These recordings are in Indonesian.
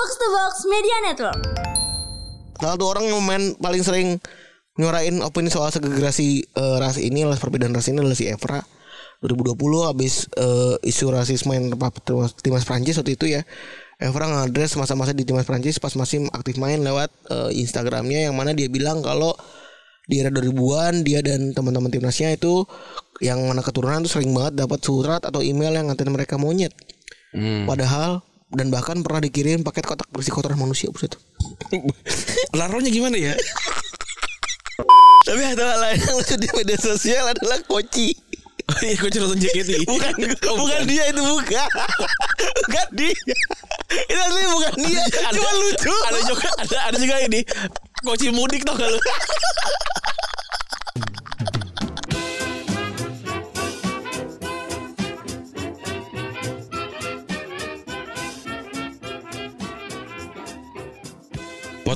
Box to Box Media Network. Salah satu orang yang main paling sering nyuarain opini soal segregasi eh, ras ini adalah perbedaan ras ini adalah si Evra 2020 habis eh, isu rasisme yang terpapar timnas, timnas Prancis waktu itu ya Evra ngadres masa-masa di timnas Prancis pas masih aktif main lewat eh, Instagramnya yang mana dia bilang kalau di era 2000-an dia dan teman-teman timnasnya itu yang mana keturunan tuh sering banget dapat surat atau email yang ngatain mereka monyet. Padahal dan bahkan pernah dikirim paket kotak berisi kotoran manusia buset. Laronya gimana ya? Tapi ada hal lain yang lucu di media sosial adalah Koci. Oh iya gue nonton JKT Bukan, bukan dia itu bukan. bukan dia. Itu asli bukan dia. Cuma lucu. Ada juga ada, ada juga ini Koci mudik tau gak lu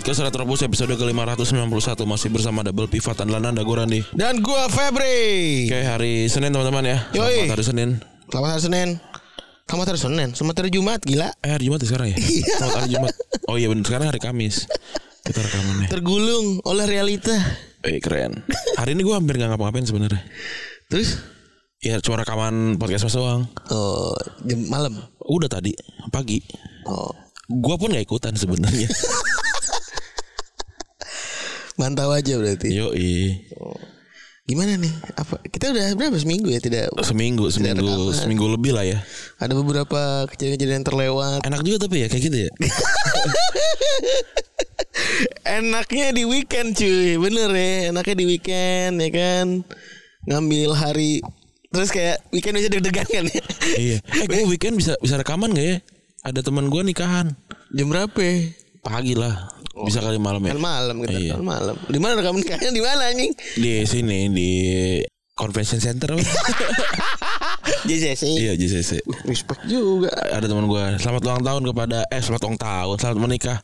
Podcast Retrobus episode ke-591 masih bersama Double Pivot Andalan Anda gue Randi. Dan gua Febri. Oke hari Senin teman-teman ya. Yoi. Selamat hari Senin. Selamat hari Senin. Selamat hari Senin. Selamat hari Jumat gila. Eh hari Jumat ya sekarang ya? Selamat hari Jumat. Oh iya bener sekarang hari Kamis. Kita rekamannya. Tergulung oleh realita. Eh keren. Hari ini gue hampir gak ngapa-ngapain sebenarnya. Terus Ya cuma rekaman podcast mas doang. oh jam malam. Udah tadi pagi. Oh. Gua pun gak ikutan sebenarnya. Mantap aja berarti. Yoi. Gimana nih? Apa kita udah berapa seminggu ya tidak Seminggu, seminggu, rekaman. seminggu lebih lah ya. ada beberapa kejadian-kejadian terlewat. Enak juga tapi ya kayak gitu ya. Enaknya di weekend cuy, bener ya. Enaknya di weekend ya kan. Ngambil hari terus kayak weekend aja deg-degan kan ya. iya. Eh gue weekend bisa bisa rekaman gak ya? Ada teman gue nikahan. Jam berapa? Pagi lah. Bisa kali malam ya. Kan malam kita, Iya. kan malam. Di mana rekaman nikahnya di mana anjing? Di sini di convention center. JCC. iya JCC. Respect juga. Ada teman gue. Selamat ulang tahun kepada eh selamat ulang tahun. Selamat menikah.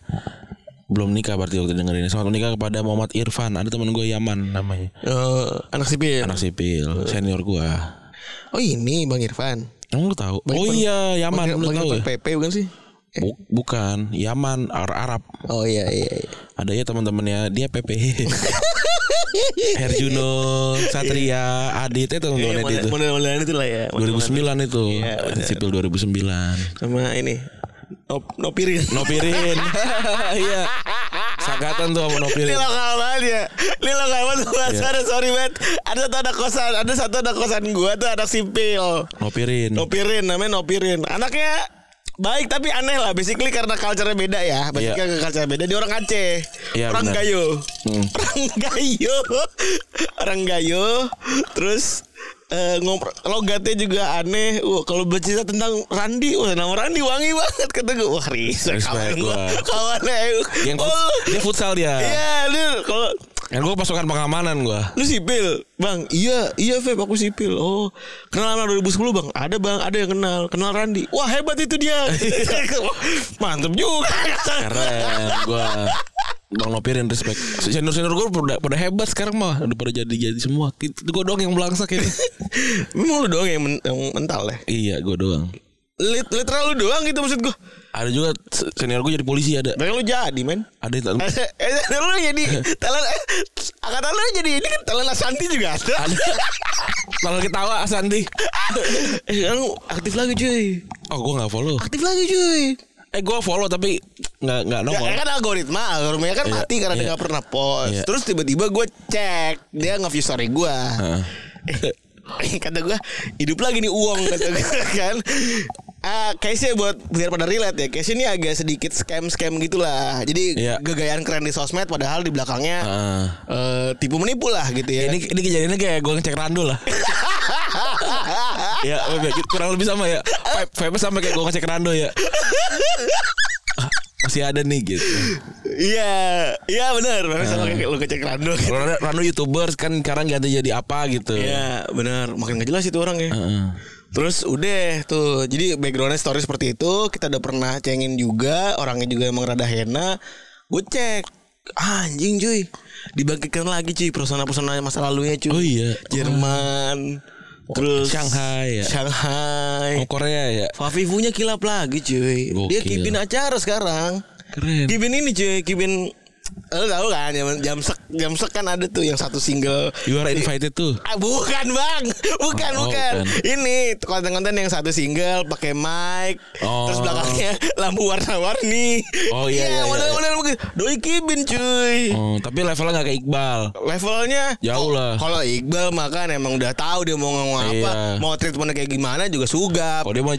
Belum nikah berarti waktu dengerin. Selamat menikah kepada Muhammad Irfan. Ada teman gue Yaman namanya. Eh, anak sipil. Anak sipil, senior gue. Oh ini Bang Irfan. Emang lu tahu? Bang oh Irfan- iya, Yaman Bang, lu Bang tahu ya? Irfan PP bukan sih? Bu- bukan, Yaman Ar Arab. Oh iya iya. iya. Ada ya teman-temannya dia PP. Herjuno, Satria, Adit itu teman-temannya dia itu. Model-modelan itu lah ya. 2009 itu. Iya. Sipil 2009. Sama ini. Nop, nopirin. Nopirin. Iya. Sagatan tuh sama Ini Nopirin. lokal banget ya Ini lokal banget Iya. Ada sorry banget Ada satu anak kosan Ada satu anak kosan gua tuh anak sipil Nopirin. Nopirin namanya Nopirin Anaknya baik tapi aneh lah Basically karena culture beda ya Basically Iya. culture beda Dia orang Aceh Iya, Orang. Gayo Hmm. Orang Gayo Orang Gayo Terus eh ngobrol logatnya juga aneh. Wah, kalau bercerita tentang Randi, wah nama Randi wangi banget kata gue. Wah, Respect kawan gua. gua. Kawannya. Yang oh, fut- dia futsal dia. Iya, dia kalau Kan gue pasukan pengamanan gue. Lu sipil, bang? Iya, iya Feb, aku sipil. Oh, kenal sama 2010 bang? Ada bang, ada yang kenal. Kenal Randi. Wah hebat itu dia. Mantep juga. Keren gue. Bang Nopirin respect. Senior senior gue pada, pada hebat sekarang mah udah pada jadi jadi semua. Itu gue doang yang belangsak ini. Memang lu doang yang, men- yang mental ya? iya gue doang. Lit literal lu doang gitu maksud gua. Ada juga senior gue jadi polisi ada. Bang lu jadi men. Ada yang Eh, eh, lu jadi talent eh, angkatan lu jadi ini kan talent Asanti juga ada. ada. Kalau ketawa Asandi. eh, sekarang aktif lagi cuy. Oh gue nggak follow. Aktif lagi cuy. Eh gue follow tapi nggak nggak nongol. ya kan algoritma, algoritmanya kan Iya, mati karena dia iya. nggak pernah post. Iya. Terus tiba-tiba gue cek dia nge-view story gue. Kata gue hidup lagi nih uang kata gue kan. Ah, case-nya buat biar pada relate ya. Case ini agak sedikit scam-scam gitulah. Jadi Iya. gegayaan keren di sosmed padahal di belakangnya Heeh. eh, tipu menipu lah gitu ya. Ini ini kejadiannya kayak gue ngecek randul lah. ya kurang lebih sama ya. Vibe, vibe sama kayak gue ngecek randul ya. Ah, Masih ada nih gitu. Iya, iya benar. Memang sama kayak lu ngecek rando. Kalau Rando- Rando youtubers kan sekarang ganti jadi apa gitu. Iya, benar. Makin gak jelas itu orang ya. Heeh. Terus udah tuh Jadi backgroundnya story seperti itu Kita udah pernah cengin juga Orangnya juga emang rada hena Gue cek Anjing cuy Dibangkitkan lagi cuy Persona-persona masa lalunya cuy Oh iya. Jerman Terus Shanghai ya. Shanghai. Oh, Korea ya. Fafifunya kilap lagi cuy. Dia kibin acara sekarang. Keren. Kibin ini cuy, kibin Lo tau kan jam, jam sek jam sek kan ada tuh yang satu single You are invited tuh. Ah, bukan bang, bukan Oh, bukan. bukan. Ini konten-konten yang satu single pakai mic, Oh. terus belakangnya lampu warna-warni. Oh, iya, iya, iya, model-model begitu. Doi kibin cuy. Oh, tapi levelnya gak kayak Iqbal. Levelnya Jauh lah. Kalau Iqbal makan emang udah tahu dia mau ngomong apa, Iya. mau treatmentnya kayak gimana juga sugap. Oh dia mah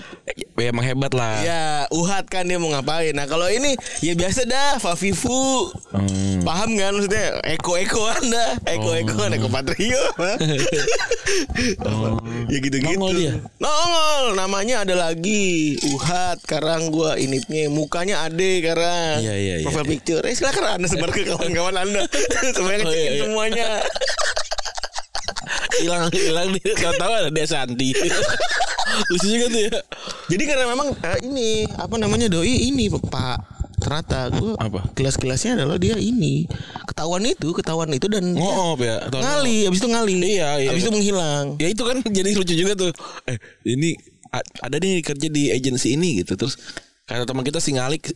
ya, emang hebat lah. Ya, uhat kan dia mau ngapain. Nah, kalau ini ya biasa dah, Fafifu. Hmm. Paham kan maksudnya? Eko-eko Anda, eko-eko Oh. Eko Patrio. ya gitu-gitu. Nongol dia? Nongol, namanya ada lagi. Uhat, sekarang gua initnya mukanya Ade sekarang. Iya, iya, iya. Profile picture. Eh, silakan Anda sebar ke kawan-kawan Anda. Supaya Oh, iya, iya. semuanya. Hilang hilang dia tahu ada Santi. Lucu juga tuh ya. Jadi karena memang eh, ini apa namanya doi ini Pak. Ternyata gue Apa? kelas-kelasnya adalah dia ini. Ketahuan itu ketahuan itu dan dia Ngoop ya. Tahu- ngali abis itu ngali. Iya, iya. abis itu menghilang. Ya itu kan jadi lucu juga tuh. Eh ini ada nih kerja di agensi ini gitu. Terus kata teman kita si Ngalik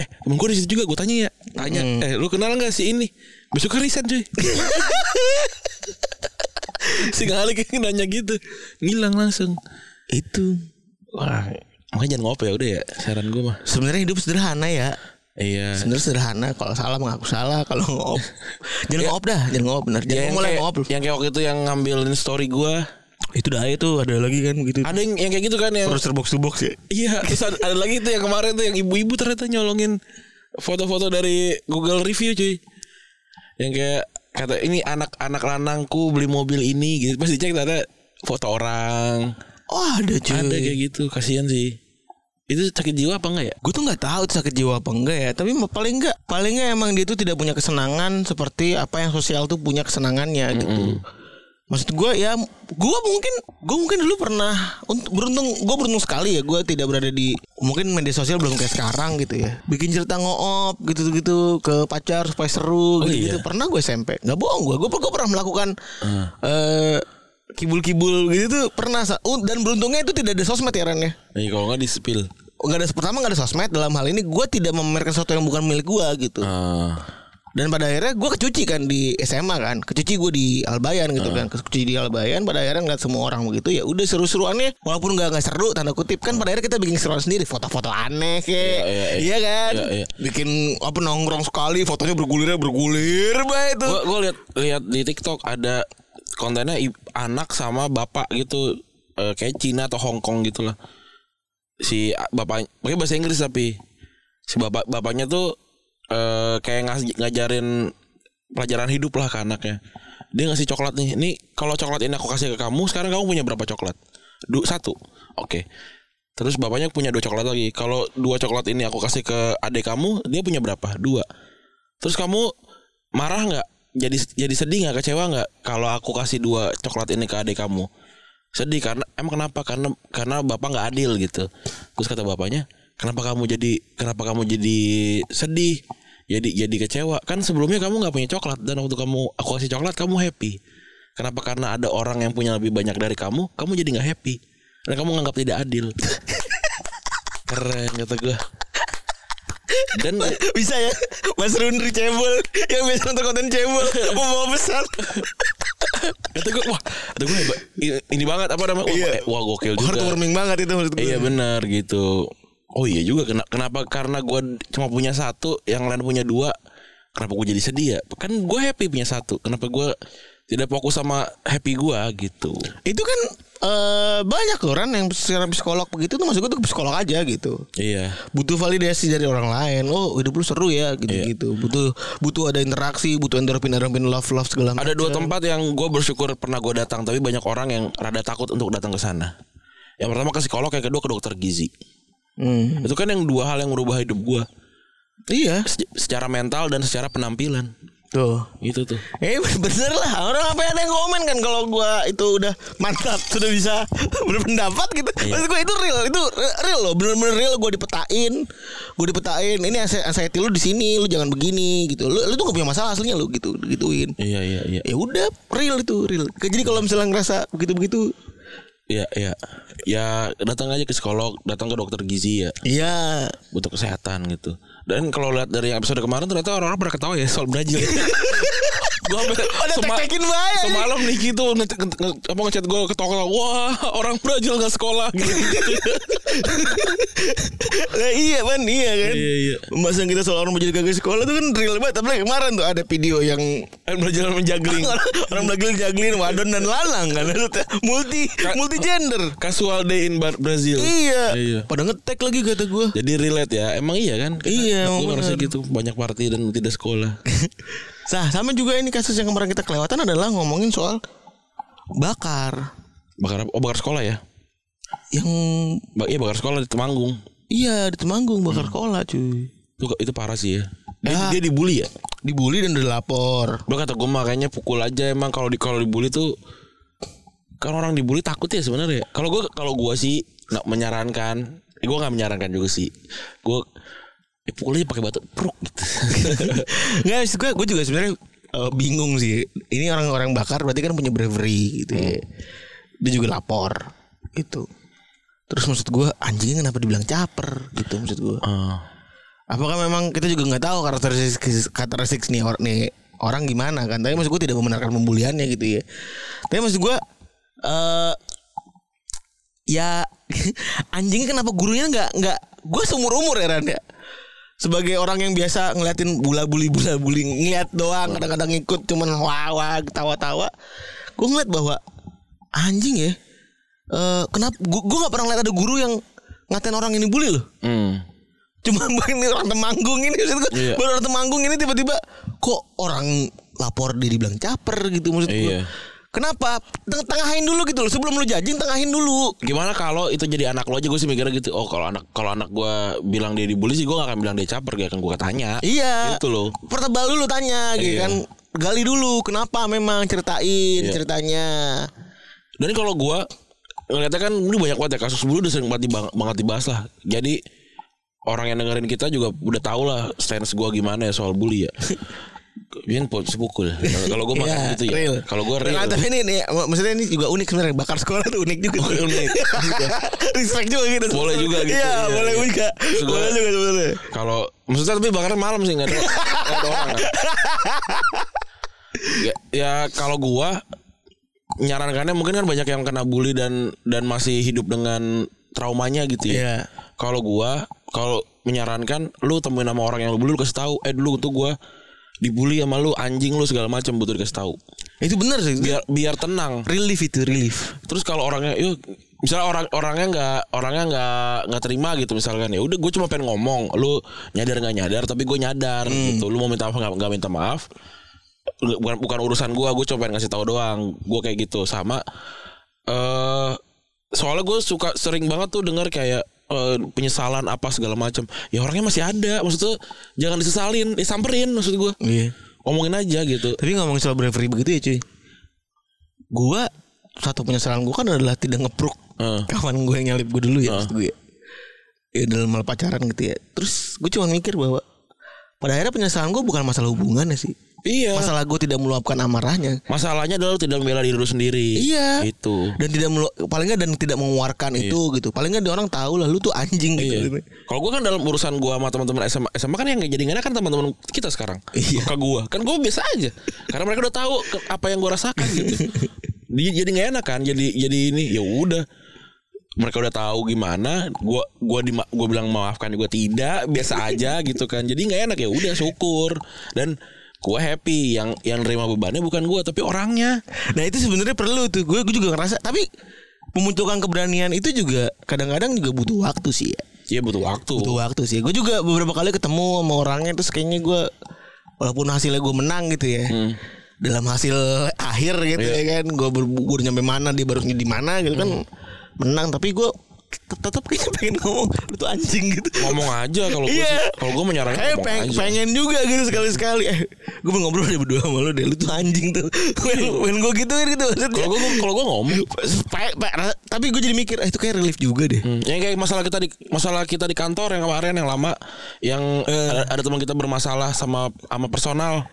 eh temen gue di situ juga gue tanya ya. Tanya eh lu kenal nggak si ini? Besok resign cuy. Si Ngalik nanya gitu. Ngilang langsung itu. Wah. Makanya jangan ngopi ya udah ya saran gue mah. Sebenarnya hidup sederhana ya. Iya. Sebenarnya sederhana kalau salah mengaku salah kalau ngop jangan ngop dah jangan ngop benar Ya, jangan yang mulai ngop yang kayak waktu itu yang ngambilin story gue itu dah itu ada lagi kan begitu. Ada yang, yang kayak gitu kan yang terus box to box ya? Iya, terus ada, ada lagi tuh yang kemarin tuh yang ibu-ibu ternyata nyolongin foto-foto dari Google review cuy. Yang kayak kata ini anak-anak lanangku beli mobil ini gitu. Pas dicek ternyata foto orang. Oh ada cuy Ada kayak gitu, kasihan sih. Itu sakit jiwa apa enggak ya? Gue tuh nggak tahu itu sakit jiwa apa enggak ya, tapi paling enggak paling enggak emang dia tuh tidak punya kesenangan seperti apa yang sosial tuh punya kesenangannya gitu. Maksud gue ya, gue mungkin gue mungkin dulu pernah untuk beruntung gue beruntung sekali ya gue tidak berada di mungkin media sosial belum kayak sekarang gitu ya. Bikin cerita ngoop gitu gitu ke pacar supaya seru Oh, gitu gitu. iya? Pernah gue SMP, nggak bohong gue, gue gue pernah melakukan eh kibul-kibul gitu tuh pernah uh, dan beruntungnya itu tidak ada sosmed ya Ran ya Nih kalau enggak di spill. nggak ada pertama nggak ada sosmed dalam hal ini gue tidak memamerkan sesuatu yang bukan milik gue gitu Ah. dan pada akhirnya gue kecuci kan di SMA kan kecuci gue di Albayan gitu kan kecuci di Albayan pada akhirnya ngeliat semua orang begitu ya udah seru-seruannya walaupun nggak nggak seru tanda kutip kan pada akhirnya kita bikin seruan sendiri foto-foto aneh kayak Iya, iya, iya. iya kan Iya, iya. bikin apa nongkrong sekali fotonya bergulir bergulir bah itu Gue gue lihat lihat di TikTok ada kontennya anak sama bapak gitu eh, kayak Cina atau Hong Kong gitu lah. Si bapak pakai bahasa Inggris tapi si bapak bapaknya tuh eh, kayak ngas- ngajarin pelajaran hidup lah ke anaknya. Dia ngasih coklat nih. Ini kalau coklat ini aku kasih ke kamu, sekarang kamu punya berapa coklat? Du satu. Oke. Terus bapaknya punya dua coklat lagi. Kalau dua coklat ini aku kasih ke adik kamu, dia punya berapa? Dua. Terus kamu marah nggak? Jadi jadi sedih nggak? Kecewa nggak? Kalau aku kasih dua coklat ini ke adik kamu? Sedih karena emang kenapa? Karena karena bapak nggak adil gitu. Terus kata bapaknya, kenapa kamu jadi kenapa kamu jadi sedih? Jadi jadi kecewa. Kan sebelumnya kamu nggak punya coklat dan waktu kamu aku kasih coklat kamu happy. Kenapa? Karena ada orang yang punya lebih banyak dari kamu, kamu jadi nggak happy. Dan kamu nganggap tidak adil. Keren kata gue. Dan bisa ya? Mas Rundri cebol. Yang biasa nonton konten cebol. Mau bawa pesan kata gue wah kata gue hebat. Ini banget apa namanya? Wah, Iya. eh, wah gokil juga. Heartwarming banget itu maksud gue iya benar gitu. Oh iya juga. Kena- kenapa? Karena gue cuma punya satu yang lain punya dua. Kenapa gue jadi sedih ya? Kan gue happy punya satu. Kenapa gue tidak fokus sama happy gue gitu. Itu kan eh, banyak loh Ran yang secara psikolog begitu tuh maksud gue tuh ke psikolog aja gitu. Iya. Butuh validasi dari orang lain. Oh hidup lu seru ya gitu Iya. gitu butuh butuh ada interaksi butuh endorfin endorfin love love segala macam ada dua tempat yang gue bersyukur pernah gue datang tapi banyak orang yang rada takut untuk datang ke sana. Yang pertama ke psikolog yang kedua ke dokter gizi. Hmm. itu kan yang dua hal yang merubah hidup gue iya. Secara mental dan secara penampilan tuh. Itu tuh. Eh bener lah. Orang apa ada yang komen kan Kalau gua itu udah mantap Sudah bisa berpendapat gitu. Iya. Maksud gue itu real Itu real loh. Bener-bener real Gue dipetain. Gue dipetain Ini anxiety lu di sini Lu jangan begini gitu. Lu, lu tuh gak punya masalah aslinya lu gitu Gituin. Iya iya iya. Ya udah real itu real. Jadi kalau misalnya ngerasa begitu-begitu. Ya ya ya datang aja ke psikolog datang ke dokter gizi ya. Iya. untuk kesehatan gitu dan kalau lihat dari episode kemarin ternyata orang-orang pada ketawa ya soal Brazil gue sema- tek-tekin banget. semalam nih gitu apa ngechat gue ketawa wah orang Brazil nggak sekolah gitu Nah, iya kan, iya kan. iya iya Pembahasan kita soal orang belajar kagak sekolah tuh kan real banget. Tapi kemarin tuh ada video yang kan Brazil menjagling orang belajar jaglin wadon dan lanang kan. Multi multi gender. casual day in Brazil Iya. Iya. Pada ngetek lagi kata gue. jadi relate ya emang iya kan Iya, gue ngerasa gitu banyak party dan tidak sekolah Nah, sama juga ini kasus yang kemarin kita kelewatan adalah ngomongin soal bakar bakar oh bakar sekolah ya yang Ba- iya bakar sekolah di Temanggung iya di Temanggung bakar sekolah cuy. itu itu parah sih ya dia, Ya. dia dibully ya Dibully dan udah lapor. Lo kata gue makanya pukul aja emang kalau di kalau dibully tuh kan orang dibully takut ya sebenarnya. Kalau gue kalau gue sih nggak menyarankan, gue nggak menyarankan juga sih. Gue pukul aja pakai batu pruk gitu. Enggak, maksud gue gue juga sebenarnya eh, bingung sih. Ini orang-orang bakar berarti kan punya bravery gitu ya. Dia juga lapor gitu. Terus maksud gue anjingnya kenapa dibilang caper gitu maksud gue. Ah. Apakah memang kita juga nggak tahu karakteristik karakteristik nih orang nih orang gimana kan? Tapi maksud gue tidak membenarkan pembuliannya gitu ya. Tapi maksud gue eh ya anjingnya kenapa gurunya nggak nggak gue seumur umur ya Ran ya sebagai orang yang biasa ngeliatin bula buli bula buli ngeliat doang kadang-kadang ikut cuman wah tawa-tawa gue ngeliat bahwa anjing ya eh kenapa gue nggak pernah ngeliat ada guru yang ngatain orang ini bully loh Hmm. cuma ini orang temanggung ini maksud gue Iya. baru orang temanggung ini tiba-tiba kok orang lapor dia dibilang caper gitu maksud gue Iya. Kenapa Teng tengahin dulu gitu loh sebelum lu jajing tengahin dulu Gimana kalau itu jadi anak lo aja gue sih mikirnya gitu. Oh kalau anak kalau anak gue bilang dia dibully sih gue gak akan bilang dia caper, gak akan gue tanya. iya Gitu loh. pertebal dulu tanya gitu Iya. kan gali dulu kenapa memang ceritain Iya. ceritanya Dan kalau gua ngeliatnya kan ini banyak banget ya kasus dulu udah sering banget, dibang- banget dibahas lah. Jadi orang yang dengerin kita juga udah tahu lah stance gua gimana ya soal bully ya. Bian sepukul. Kalau- Kalau gua makan Iya, gitu ya. real. Kalau gua real. Nah, tapi ini nih, maksudnya ini juga unik sebenarnya bakar sekolah tuh unik juga. unik. Respect juga gitu. Boleh juga gitu, Iya, iya, boleh iya. juga. Boleh juga sebenarnya. Kalau maksudnya tapi bakarnya malam sih nggak ada, orang. Ya, ya kalau gua nyarankannya mungkin kan banyak yang kena bully dan dan masih hidup dengan traumanya gitu ya. Iya. Kalau gua kalau menyarankan lu temuin sama orang yang lu bully lu kasih tahu, eh dulu tuh gua dibully sama lu anjing lu segala macam butuh dikasih tahu. Itu benar sih. Biar biar tenang. relief itu relief. Terus kalau orangnya yuk misalnya orang orangnya nggak orangnya nggak nggak terima gitu misalkan ya udah gue cuma pengen ngomong lu nyadar nggak nyadar tapi gue nyadar gitu lu mau minta maaf nggak minta maaf bukan bukan urusan gue gue cuma pengen ngasih tahu doang gue kayak gitu sama eh soalnya gue suka sering banget tuh dengar kayak eh, penyesalan apa segala macam ya orangnya masih ada maksudnya jangan disesalin disamperin maksud gue Iya. ngomongin aja gitu Tapi ngomongin soal bravery begitu ya cuy. Gua satu penyesalan gua kan adalah tidak ngepruk Eh. kawan gue yang nyalip gue dulu ya Ah. maksud gue. Ya. ya dalam hal pacaran gitu ya. Terus gue cuma mikir bahwa pada akhirnya penyesalan gue bukan masalah hubungannya sih. Iya Masalah gue tidak meluapkan amarahnya. masalahnya adalah lu tidak membela diri lu sendiri Iya. itu Dan tidak melu- paling nggak dan tidak mengeluarkan itu gitu. Paling nggak dia orang tahu lah lu tuh anjing Iya. gitu. Kalau gue kan dalam urusan gue sama teman-teman SMA, SMA kan yang jadi enak kan teman-teman kita sekarang. Iya. Ke gue, kan gue biasa aja. Karena mereka udah tahu apa yang gue rasakan gitu. Jadi nggak enak kan. Jadi jadi ini ya udah. Mereka udah tahu gimana. Gue gua di gue bilang maafkan gue tidak biasa aja gitu kan. Jadi nggak enak ya udah syukur dan gue happy yang yang nerima bebannya bukan gue tapi orangnya. Nah itu sebenarnya perlu tuh. Gue gue juga ngerasa. Tapi memunculkan keberanian itu juga kadang-kadang juga butuh waktu sih ya. Ya butuh waktu. Butuh waktu sih. Gue juga beberapa kali ketemu sama orangnya terus kayaknya gue walaupun hasilnya gue menang gitu ya. Hmm. Dalam hasil akhir gitu Iya. ya kan. Gue gue nyampe mana dia baru di mana gitu kan. Hmm. Menang tapi gue tetap kayaknya pengen ngomong lu tuh anjing gitu. Ngomong aja kalau gue Iya. kalau gue menyarankan Kayak peng- aja. pengen juga gitu sekali-sekali Eh gue mau ngobrol deh berdua sama lu deh Lu tuh anjing tuh Pengen gue gituin gitu maksudnya Kalau gue kalau gue ngomong Pa- pa- ra- Tapi gue jadi mikir eh, Itu kayak relief juga deh Hmm, yang kayak masalah kita di masalah kita di kantor yang kemarin yang lama yang Eh. ada, ada teman kita bermasalah sama sama personal.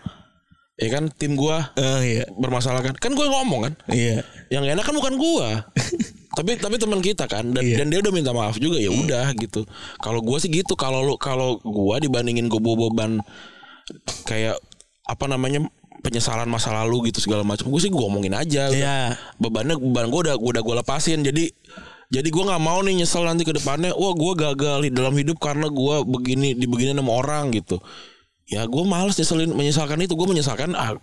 Ya kan tim gua Oh iya bermasalah kan. Kan gue ngomong kan. Iya Yang enak kan bukan gua. Tapi tapi teman kita kan dan, Iya. dan dia udah minta maaf juga ya udah gitu kalau gua sih gitu kalau lu kalau gua dibandingin gue beban kayak apa namanya penyesalan masa lalu gitu segala macam gue sih gue ngomongin aja Iya. bebannya beban gue udah gua udah gue lepasin jadi jadi gue nggak mau nih nyesel nanti ke depannya wah gue gagal di dalam hidup karena gua begini dibegini sama orang gitu ya gue males nyeselin menyesalkan itu gue menyesalkan ah,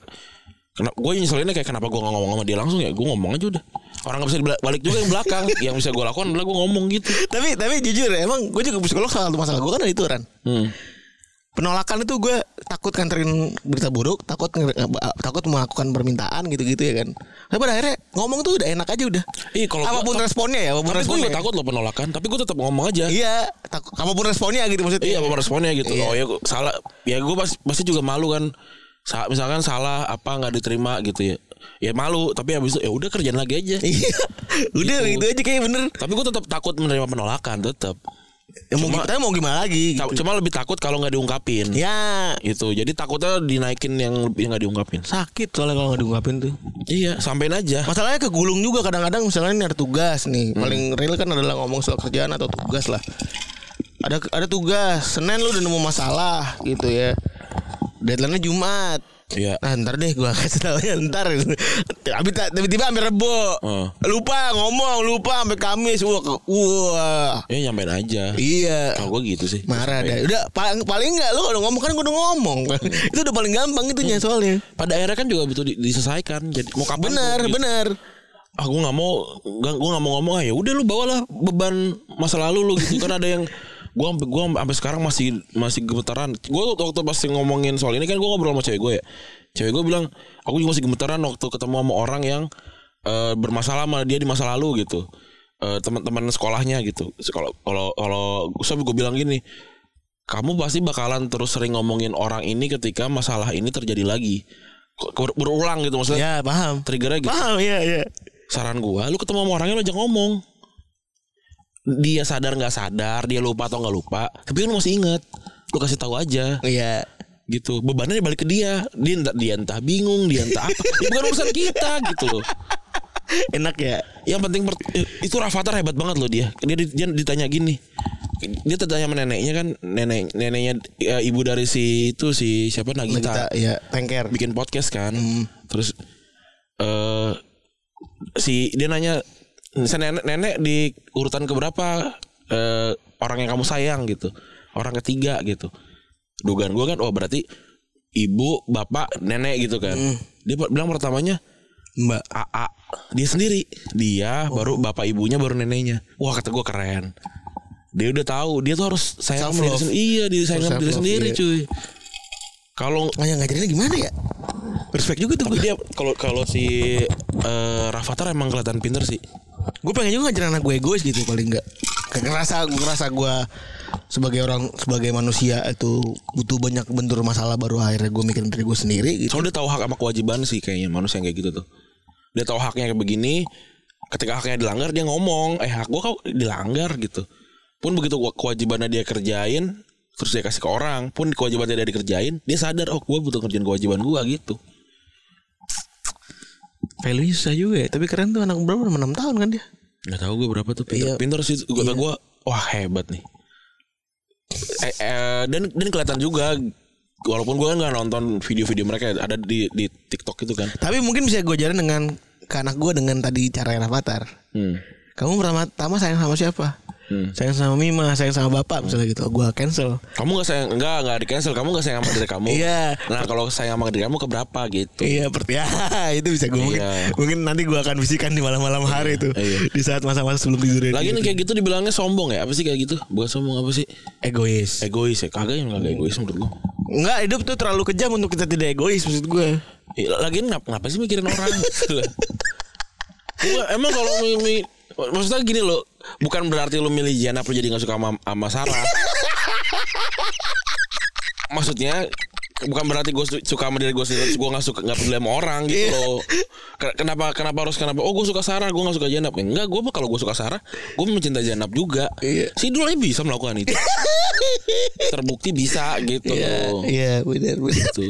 Kenapa gue nyeselinnya kayak kenapa gue gak ngomong sama dia langsung ya gue ngomong aja udah orang gak bisa balik juga yang belakang yang bisa gue lakukan adalah gue ngomong gitu Tapi tapi jujur ya, emang gue juga psikolog salah satu masalah gue kan ada itu kan. hmm. Penolakan itu gue takut nganterin berita buruk, takut nge- takut melakukan permintaan gitu-gitu ya kan. Tapi pada akhirnya ngomong tuh udah enak aja udah. Iya, kalau gua- apa pun responnya ya, apa pun tapi gue responnya. juga takut loh penolakan tapi gue tetap ngomong aja Iya, takut apa pun responnya gitu maksudnya. Iya, apa responnya gitu. Iya. Oh ya gua- salah. Ya gue pasti, pasti juga malu kan. Sa- misalkan salah apa nggak diterima gitu ya. Ya malu. Tapi habis itu ya udah kerjaan lagi aja. Iya. Udah Gitu. gitu aja kayak bener. tapi gue tetap takut menerima penolakan tetap. Ya mau Cuma- gimana, mau gimana lagi gitu. Cuma lebih takut kalau nggak diungkapin. Ya, Gitu. Jadi takutnya dinaikin yang yang nggak diungkapin. sakit soalnya kalau nggak diungkapin tuh. Iya, sampein aja. Masalahnya kegulung juga kadang-kadang misalnya ini ada tugas nih. Hmm. Paling real kan adalah ngomong soal kerjaan atau tugas lah. Ada ada tugas, Senin lu udah nemu masalah gitu ya. Deadline-nya Jumat. Iya. Nah, ntar deh gua kasih tau ya ntar. Tapi tiba-tiba sampai rebo. Oh. Lupa ngomong, lupa sampai Kamis. Wah, wah. Ya nyampein aja. Iya. Kalau gue gitu sih. Marah dah. Udah paling paling enggak lu kalau ngomong kan gua udah ngomong. itu udah paling gampang itunya soalnya. Pada akhirnya kan juga butuh di- diselesaikan. Jadi mau kapan? Benar, gitu. benar. ah gue nggak mau gak, gue nggak mau ngomong ah ya udah lu bawalah beban masa lalu lu gitu kan ada yang gue sampai gue sampai sekarang masih masih gemetaran. Gue waktu pas ngomongin soal ini kan gue ngobrol sama cewek gue ya. Cewek gue bilang aku juga masih gemetaran waktu ketemu sama orang yang eh, bermasalah sama dia di masa lalu gitu. Eh, teman-teman sekolahnya gitu. Kalau kalau kalau gue bilang gini kamu pasti bakalan terus sering ngomongin orang ini ketika masalah ini terjadi lagi. Ber- berulang gitu maksudnya? Ya, paham. triggernya gitu. Paham, iya, iya. saran gua lu ketemu sama orangnya lu jangan ngomong dia sadar nggak sadar dia lupa atau nggak lupa tapi kan lu masih inget lu kasih tahu aja. Iya. gitu. Bebannya balik ke dia. Dia entah, dia entah bingung dia entah apa. Ya, bukan urusan kita gitu loh. Enak ya. yang penting eh, itu Rafathar hebat banget loh dia. Dia, dia ditanya gini. Dia tertanya sama neneknya kan. Nenek neneknya ya, ibu dari si itu si siapa Kita Nagita ya tengker. bikin podcast kan. Terus eh si dia nanya "Sa- nenek nenek di urutan keberapa eh orang yang kamu sayang gitu. Orang ketiga gitu. Dugaan gue kan oh berarti ibu bapak nenek gitu kan. Dia pa- bilang pertamanya Mbak. AA dia sendiri. Dia baru bapak ibunya baru neneknya. Wah kata gue keren. Dia udah tahu dia tuh harus sayang sama diri sendiri iya dia sayang sama diri Self-love, sendiri iya. cuy kalau Oh, yang ngajarinnya gimana ya? Respect juga tuh tapi gue. dia kalau kalau si eh Rafathar emang kelihatan pinter sih Gue pengen juga ngajarin anak gue egois gitu paling enggak. Kayak ngerasa gue ngerasa gue sebagai orang sebagai manusia itu butuh banyak bentur masalah baru akhirnya gue mikirin diri gue sendiri gitu. soalnya dia tahu hak sama kewajiban sih kayaknya manusia yang kayak gitu tuh dia tahu haknya kayak begini ketika haknya dilanggar dia ngomong eh hak gua kok dilanggar gitu pun begitu kewajibannya dia kerjain terus dia kasih ke orang pun kewajibannya dia dikerjain dia sadar oh gue butuh kerjaan kewajiban gua gitu Value susah juga ya. Tapi keren tuh anak berapa? 6 tahun kan dia. nggak tahu gue berapa tuh pinter, Iya. pinter sih gue Iya. gua wah hebat nih eh, eh, dan dan kelihatan juga walaupun gue nggak nonton video-video mereka ada di di TikTok itu kan Tapi mungkin bisa gue ajarin dengan ke anak gue dengan tadi cara yang avatar. hmm. Kamu pertama-tama sayang sama siapa? Hmm. Sayang sama Mima, sayang sama bapak misalnya gitu. Gue cancel. Kamu gak sayang Enggak Enggak di cancel Kamu gak sayang sama diri kamu Iya. Nah kalau sayang sama diri kamu ke berapa gitu Iya, per- ya itu bisa gue mungkin, Iya. mungkin nanti gue akan bisikan di malam-malam hari itu Iya. di saat masa-masa sebelum tidur. Lagi nih kayak gitu dibilangnya sombong ya Apa sih kayak gitu Bukan sombong apa sih egois. Egois ya Kagak yang kagak egois menurut gue Enggak, hidup tuh terlalu kejam untuk kita tidak egois maksud gue. Lagi ngap, ngapa sih mikirin orang. Gua, Emang kalau mi- mi- Maksudnya gini loh Bukan berarti lu milih Jana Lu jadi gak suka sama, sama Sarah Maksudnya Bukan berarti gue suka sama diri gue sendiri gue gak suka Gak peduli sama orang gitu Iya. loh Ke- Kenapa Kenapa harus Kenapa Oh gue suka Sarah Gue gak suka Janap Enggak gue kalau gue suka Sarah Gue mencintai Janap juga Iya. Si Dul bisa melakukan itu Terbukti bisa gitu loh Iya, benar benar. Gitu.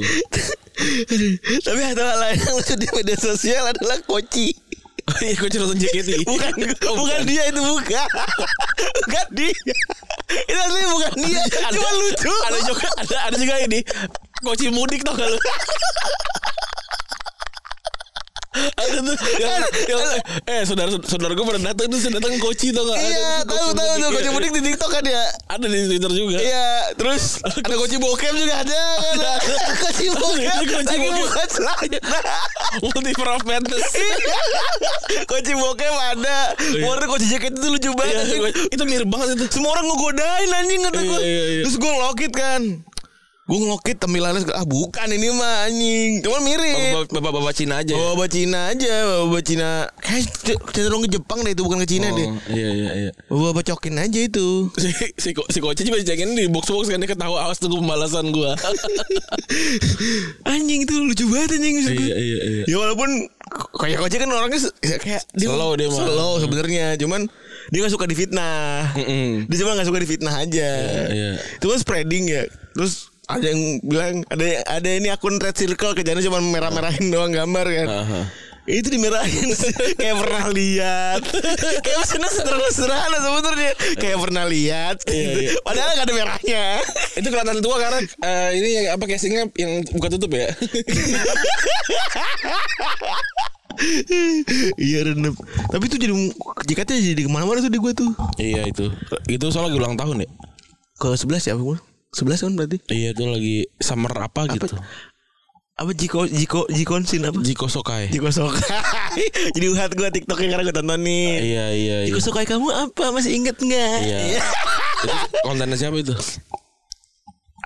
Tapi ada hal lain yang lucu di media sosial adalah koci. Iya gue nonton JKT. bukan bukan dia itu bukan bukan dia itu asli bukan dia cuma lucu Ada juga ada ada juga ini. Koci mudik tau gak lu? ada tuh yang, yang eh saudara saudara gue pernah datang tuh datang koci tau gak? iya tahu tahu tuh mudik. kocok mudik di tiktok kan ya Ada di Twitter juga. Iya, terus ada koci bokep juga ada. Ada koci bokep. Koci Lagi buka celana. Multiple of Madness. koci bokep ada. Warna koci jaket itu lucu Iya, banget. anjing. itu mirip banget itu. Semua orang ngegodain anjing kata gue. Iya, iya, iya. Terus gue ngelokit kan. Gue ngelokit tampilannya ah bukan ini mah anjing. Cuman mirip. Bapak-bapak Cina aja. ya? Bawa Cina aja, bawa Cina. Kayak cenderung ke Jepang deh itu bukan ke Cina deh. Oh, iya iya iya. Bawa cokin aja itu. Si si, Ko- si Koci juga cekin di box box kan dia ketawa awas tunggu pembalasan gua. anjing itu lucu banget anjing gue. iya iya iya. Ya walaupun kayak Koji kan orangnya ya kayak Slow dia mah. Slow sebenarnya, cuman dia gak suka difitnah. Mm-mm. Dia cuma gak suka difitnah aja. iya. Itu kan spreading ya. Terus ada yang bilang ada ada ini akun red circle kerjanya cuma merah-merahin doang gambar kan. Aha. Itu dimerahin kayak pernah lihat. kayak seneng sederhana sederhana sebenarnya. Kayak pernah lihat. gitu. Padahal gak ada merahnya. Itu kelihatan tua karena eh, ini yang apa casingnya yang buka tutup ya. iya renep. Tapi itu jadi JKT jadi ke mana-mana tuh di gue tuh. iya itu. Itu soalnya lagi ulang tahun ya. Ke 11 ya aku 11 kan berarti Iya itu lagi summer apa, gitu. Apa Jiko Jiko Jikonsin apa Jiko Sokai. Jiko Sokai Jadi uhat gue TikToknya karena gue tontonin Iya iya iya. Jiko Sokai kamu apa masih inget nggak Iya. itu kontennya siapa itu?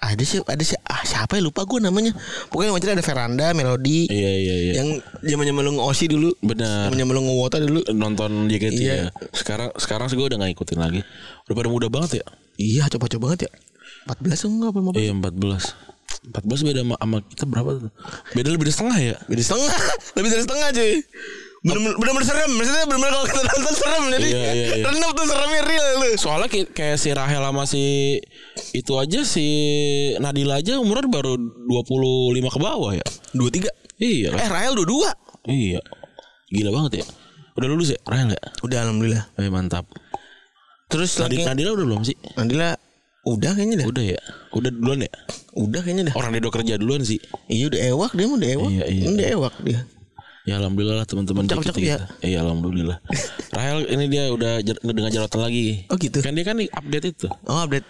Ada sih ada sih ah, siapa ya lupa gue namanya Pokoknya macam ada Veranda Melody Iya iya iya. Yang zaman zaman lu nge-OSI dulu Benar. Zaman zaman lu nge-wota dulu Nonton JKT Iya. ya. Sekarang sekarang sih gue udah gak ngikutin lagi. Udah pada muda banget ya. Iya coba-coba banget ya 14 enggak apa 15 Iya 14 14 beda sama, sama kita berapa tuh? Beda lebih dari setengah ya? Beda setengah Lebih dari setengah cuy Bener-bener serem Maksudnya bener-bener kalau kita nonton serem Jadi Iya, iya, iya. renep tuh seremnya real lu Soalnya kayak si Rahel sama si itu aja si Nadila aja umurnya baru 25 ke bawah ya. Dua tiga Iya. Eh Rahel dua dua Iya. Gila banget ya. Udah lulus ya Rahel ya? Udah alhamdulillah Eh mantap. Terus Nadila, lagi Nadila udah belum sih? Nadila udah kayaknya dah. Udah ya. Udah duluan ya. Udah kayaknya dah. Orang dia udah kerja duluan sih. Iya udah ewak dia udah ewak. Iya, iya, Udah ewak dia. Ya alhamdulillah lah teman-teman Cakep-cakep JKT ya. kita. Iya alhamdulillah. Rahel ini dia udah jer- dengan jerotan lagi. Oh gitu. Kan dia kan update itu. Oh update.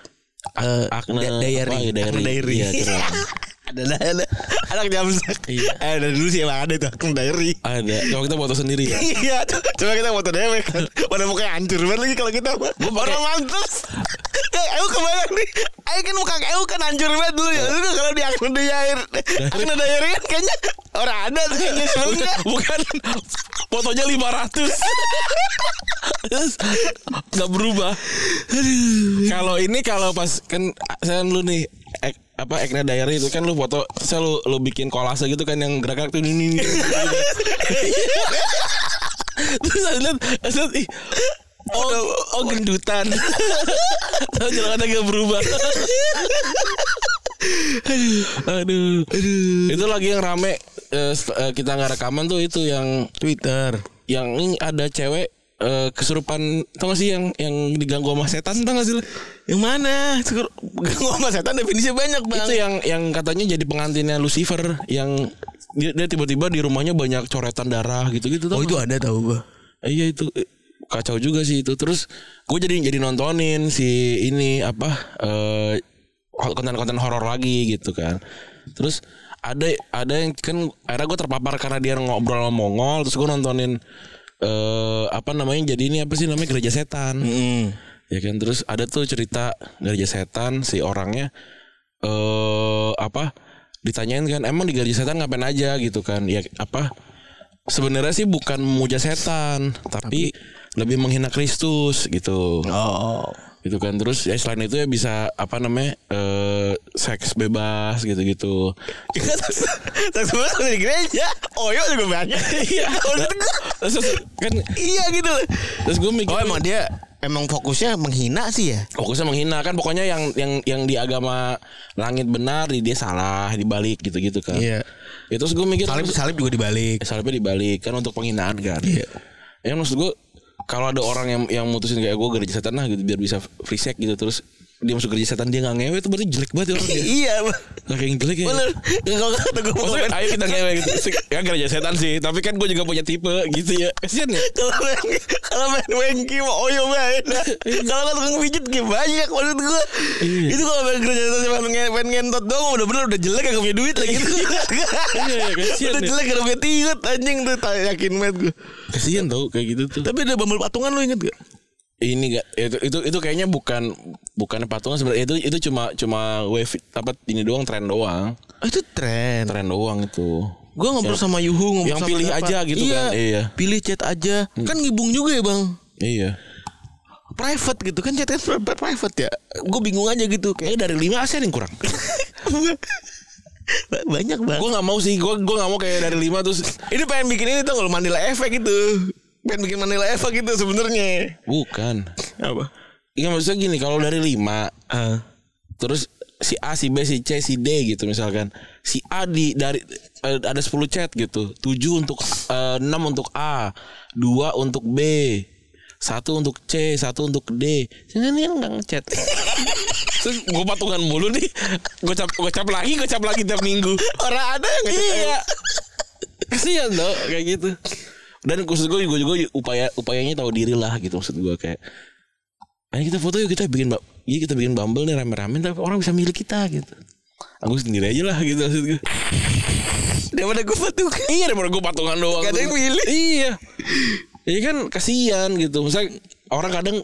Eh, Akne diary. apa ya, diary. Akne diary. Iya, keren. ada ada ada. Anak jamsak. Iya. Eh dari dulu sih emang ada itu akun diary. Ada. Coba kita foto sendiri ya. Iya, co- coba kita foto dewek kan. Mana mukanya hancur banget lagi kalau kita mah. Orang mantus. Eh, aku kebayang nih. Ayo kan muka aku kan hancur banget dulu ya. Dulu kalau di akun diary, akun diary kan kayaknya orang ada tuh kayaknya. Bukan fotonya 500 Terus nggak berubah. Kalau ini kalau pas kan saya lu nih apa Ekna Diary itu kan lu foto saya lu, lu bikin kolase gitu kan yang gerak-gerak tuh ini. ini. Terus saya lihat, saya ih, Oh, oh gendutan. Tahu jalan agak berubah. aduh, aduh. Itu lagi yang rame eh, eh, kita nggak rekaman tuh itu yang Twitter. yang ini ada cewek eh, kesurupan tau gak sih yang yang diganggu sama setan tau gak sih? Yang mana? Ganggu sama setan definisi banyak, Bang. Itu yang yang katanya jadi pengantinnya Lucifer yang dia, dia tiba-tiba di rumahnya banyak coretan darah gitu-gitu tau Oh, itu ada tahu gua. Eh, Iya itu eh, kacau juga sih itu. Terus gue jadi jadi nontonin si ini apa eh konten-konten horor lagi gitu kan. Terus ada ada yang kan akhirnya gue terpapar karena dia ngobrol sama Mongol terus gue nontonin eh apa namanya jadi ini apa sih namanya gereja setan. Hmm. Ya kan terus ada tuh cerita gereja setan si orangnya eh apa ditanyain kan emang di gereja setan ngapain aja gitu kan ya apa sebenarnya sih bukan memuja setan tapi, lebih menghina Kristus gitu Oh. Gitu kan terus ya selain itu ya bisa apa namanya eh seks bebas gitu-gitu Tak semua di gereja. Oh, iya juga banyak. Iya. terus, kan iya gitu loh. terus gue mikir Oh, emang dia emang fokusnya menghina sih ya. fokusnya menghina kan pokoknya yang yang yang di agama langit benar di dia salah dibalik gitu-gitu kan Iya. itu terus gue mikir Salib salib juga dibalik. salibnya dibalik kan untuk penghinaan kan Iya. Ya maksud gue kalau ada orang yang yang mutusin kayak gue gereja setan lah gitu biar bisa free sex gitu terus dia masuk gereja setan dia nggak ngewe itu berarti jelek banget ya orangnya. iya Gak kayak yang jelek ya. bener kalau kata gue Maksudnya ayo kita ngewe gitu. Ya gereja setan sih, tapi kan gue juga punya tipe gitu ya. Kasian ya. kalau main kalau main wengki mah oyo main kalau kan tukang pijit kayak banyak maksud gue Iya. itu kalau main kerja cuma pengen ngentot dong udah bener udah jelek gak punya duit lagi iya, udah ya. jelek gak punya tigut anjing tuh yakin banget gue Kasian tau kayak gitu tuh. tapi ada bambal patungan lo inget gak Ini gak itu itu itu kayaknya bukan bukan patungan sebenarnya itu itu cuma cuma wave apa ini doang tren doang. oh, itu tren Tren doang itu. gue ngobrol sama Yuhu ngobrol yang sama pilih siapa. aja gitu iya, kan, iya. pilih chat aja kan ngibung juga ya bang Iya. private gitu kan chat kan pri- private ya gue bingung aja gitu kayak dari lima aset yang kurang. banyak banget gue nggak mau sih, gue gue nggak mau kayak dari lima terus Ini pengen bikin ini tuh kalau Mandela Effect gitu. Pengen bikin Mandela Effect gitu sebenarnya. bukan. Apa? Iya maksudnya gini kalau dari lima Ah. terus si A, si B, si C, si D gitu misalkan. Si A di dari eh, ada 10 chat gitu. 7 untuk eh, 6 untuk A, 2 untuk B, satu untuk C, satu untuk D. Sini enggak ngechat. Terus gue patungan mulu nih. Gue cap gue cap lagi, gue cap lagi tiap minggu. Orang ada yang ngechat Iya. Kasihan tuh kayak gitu. Dan khusus gue gue juga upaya upayanya tahu diri lah gitu maksud gue kayak Ayo kita foto yuk kita bikin iya kita bikin bumble nih rame-rame tapi orang bisa milih kita gitu. Aku sendiri aja lah gitu maksud gue. Daripada gue patungan. Iya daripada gue patungan doang. Gak ada yang milih. Iya. Iya kan kasihan gitu. Misalnya orang kadang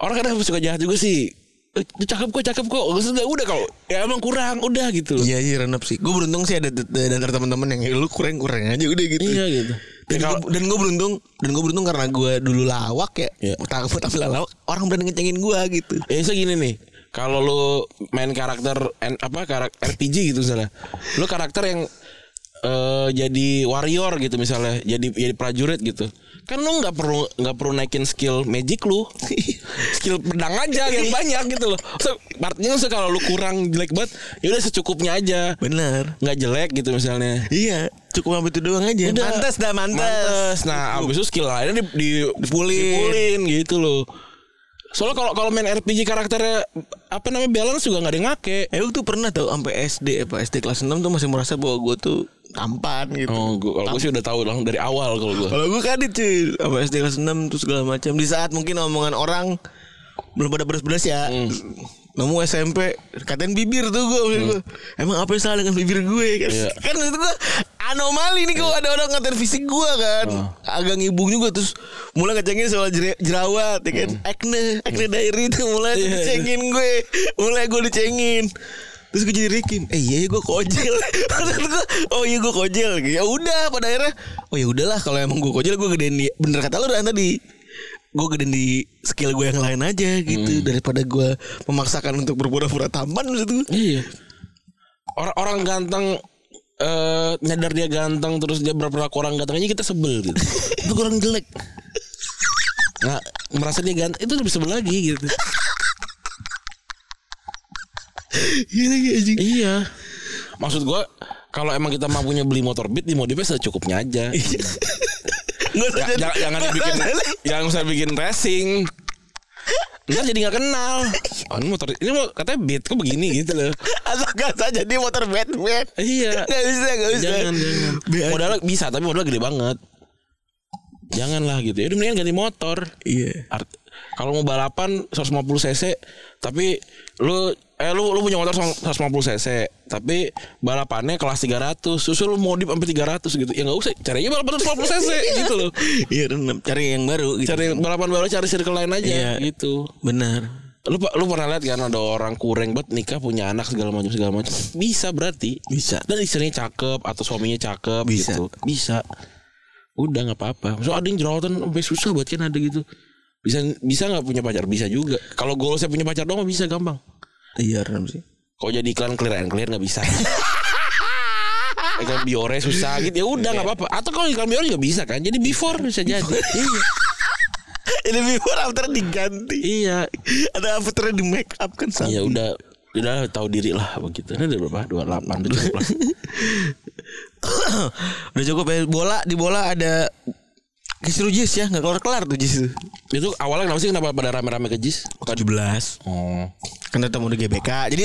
orang kadang suka jahat juga sih. Eh, cakep kok cakep kok Maksudnya udah kalau ya emang kurang udah gitu loh Iya iya renep sih. Gue beruntung sih ada dan antara teman-teman yang "Eh, lu kurang kurang aja udah gitu. iya gitu Dan Ya, kalau- gue dan gue beruntung dan gue beruntung karena gue dulu lawak ya. Iya. Takut tampil lawak orang berani ngecengin gue gitu. Ya so gini nih. Kalau lu main karakter N- apa karakter RPG gitu misalnya. Lu karakter yang eh, jadi warrior gitu misalnya jadi jadi prajurit gitu. Kan lu nggak perlu nggak perlu naikin skill magic lu. Skill pedang aja yang banyak gitu loh. So, artinya so, kalau lu kurang jelek banget ya udah secukupnya aja. Benar. nggak jelek gitu misalnya. Iya, cukup sampai itu doang aja. Udah. Mantas dah mantas. Mantes. Nah, abis itu skill lainnya di, di, Dipulin. dipulin gitu loh. Soalnya kalau kalau main RPG karakternya apa namanya balance juga nggak ada yang ngake. Eh gue tuh pernah tau sampai SD apa SD kelas 6 tuh masih merasa bahwa gue tuh tampan gitu. Oh, gua, kalau gue sih udah tahu langsung dari awal kalau gue. Kalau gue kadit cuy Sama SD kelas 6 Terus segala macam Di saat mungkin omongan orang Belum pada beres-beres ya Hmm. Nemu SMP Katain bibir tuh gue Emang apa yang salah dengan bibir gue kan, Iya. kan itu gue Anomali nih Kalau ada orang ngatain fisik gue kan. Oh. Agak ngibung juga Terus mulai ngecengin soal jer- jerawat ya kan. Acne Acne diary itu mulai Hmm. Iya, dicengin gue. Mulai gue dicengin. Terus gue jadi Rikim Eh iya gue kojel. Gue Oh iya gue kojel. Ya udah pada akhirnya Oh ya udahlah Kalau emang gue kojel Gue gedein di Bener kata lu Dan tadi. Gue gedein di skill gue yang lain aja gitu. Daripada gue Memaksakan untuk berpura-pura tampan Maksud gue Iya. Orang orang ganteng eh nyadar dia ganteng terus dia berpura kurang ganteng aja kita sebel gitu. Itu kurang jelek. Nah, merasa dia ganteng itu lebih sebel lagi gitu. Iya lagi anjing Iya. Maksud gua kalau emang kita mampunya beli motor beat dimodifnya secukupnya aja. Nggak usah Ja- jadi- jangan, jangan dibikin jangan usah bikin racing. Ntar jadi nggak kenal. Oh, ini motor ini mau katanya beat kok begini gitu loh. Asal gak saja Dia motor Batman Iya. Gak bisa Gak bisa Jangan jangan. Modalnya bisa tapi modalnya gede banget. Janganlah gitu. Ya udah mendingan ganti motor. Iya Art- kalau mau balapan 150 cc tapi lu eh lu lu punya motor 150 cc tapi balapannya kelas 300 susul lu modif sampai 300 gitu. Ya nggak usah carinya balapan 150 cc gitu loh. Iya Cari yang baru gitu. Cari balapan baru cari circle lain aja Iya. gitu. Benar lu lu pernah lihat kan ada orang kurang banget nikah punya anak segala macam segala macam? Bisa berarti. Bisa. Dan istrinya cakep atau suaminya cakep Bisa. gitu. Bisa. Udah nggak apa-apa. So ada yang jerawatan sampai susah buat kan ada gitu. Bisa bisa nggak punya pacar? Bisa juga. Kalau goal saya punya pacar dong bisa gampang Iya benar sih. Kalau jadi iklan clear and clear nggak bisa. Iklan biore susah gitu. Ya udah nggak apa-apa. Atau kalau iklan biore juga bisa kan. Jadi before bisa jadi. Iya. Ini before after diganti. Iya. Ada after di make up kan sama. Ya udah udah tahu diri lah begitu. Ini udah berapa? dua delapan udah cukup lah. Udah cukup ya. Bola Di bola ada Justru Jis ya. Nggak kelar kelar tuh Jis. Itu awalnya kenapa sih? Kenapa pada rame-rame ke JIS? 17 Oh. Kan ketemu di GBK. Jadi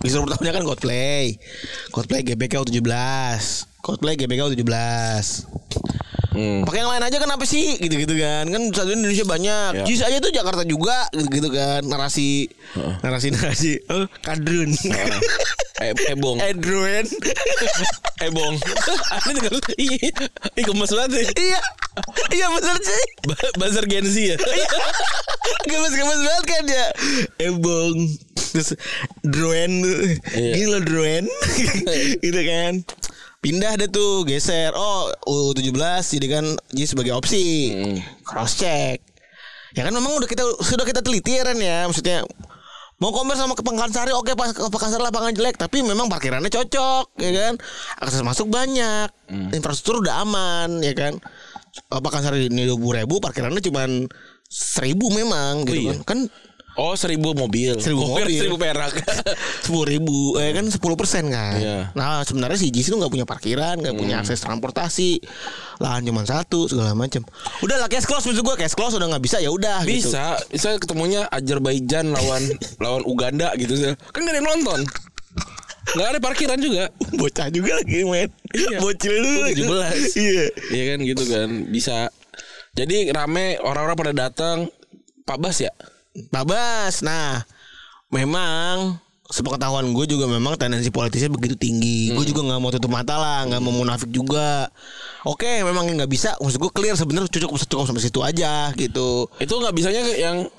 disuruh pertamanya kan Coldplay. Coldplay GBK 17 Coldplay GBK 17 Hmm. pakai yang lain aja kenapa sih? Gitu gitu kan kan satu Indonesia banyak. Ya. Jis aja tuh Jakarta juga gitu gitu kan. Narasi narasi narasi oh, kadrun Eh, ebong. Edruen Ebong. Ada juga. Iya. Ih, gemes banget ya. iya iya bener sih Ba- Bazar Gen Z ya. gemes gemes banget kan ya ebong terus druen Iya. gini loh druen gitu kan pindah deh tuh geser oh U17 jadi kan jadi sebagai opsi Hmm. cross check ya kan memang udah kita sudah kita teliti ya Ren ya maksudnya mau komen sama ke Pekansari oke pas ke Pekansari lapangan jelek tapi memang parkirannya cocok ya kan akses masuk banyak Hmm. infrastruktur udah aman ya kan Pekansari ini dua ribu parkirannya cuman seribu memang gitu iya. kan kan Oh, seribu mobil. Seribu kira mobil. Seribu perak. sepuluh ribu eh kan sepuluh persen kan Iya. nah sebenarnya si JIS itu nggak punya parkiran nggak punya akses transportasi lahan cuma satu segala macam udah lah cash close maksud gue cash close udah nggak bisa ya udah gitu. Bisa, bisa ketemunya Azerbaijan lawan lawan Uganda gitu sih. Kan gak ada yang nonton. Gak ada parkiran juga. bocah juga lagi main Iya. bocil dulu Oh, 17. iya Iya kan gitu kan, bisa. Jadi rame orang-orang pada datang Pak Bas ya? Pak Bas nah memang sepengetahuan gue juga memang tendensi politisnya begitu tinggi. Gue juga nggak mau tutup mata lah nggak mau munafik juga. Oke memang nggak bisa. Maksud gue clear sebenarnya cukup cukup sampai situ aja gitu. Itu nggak bisanya yang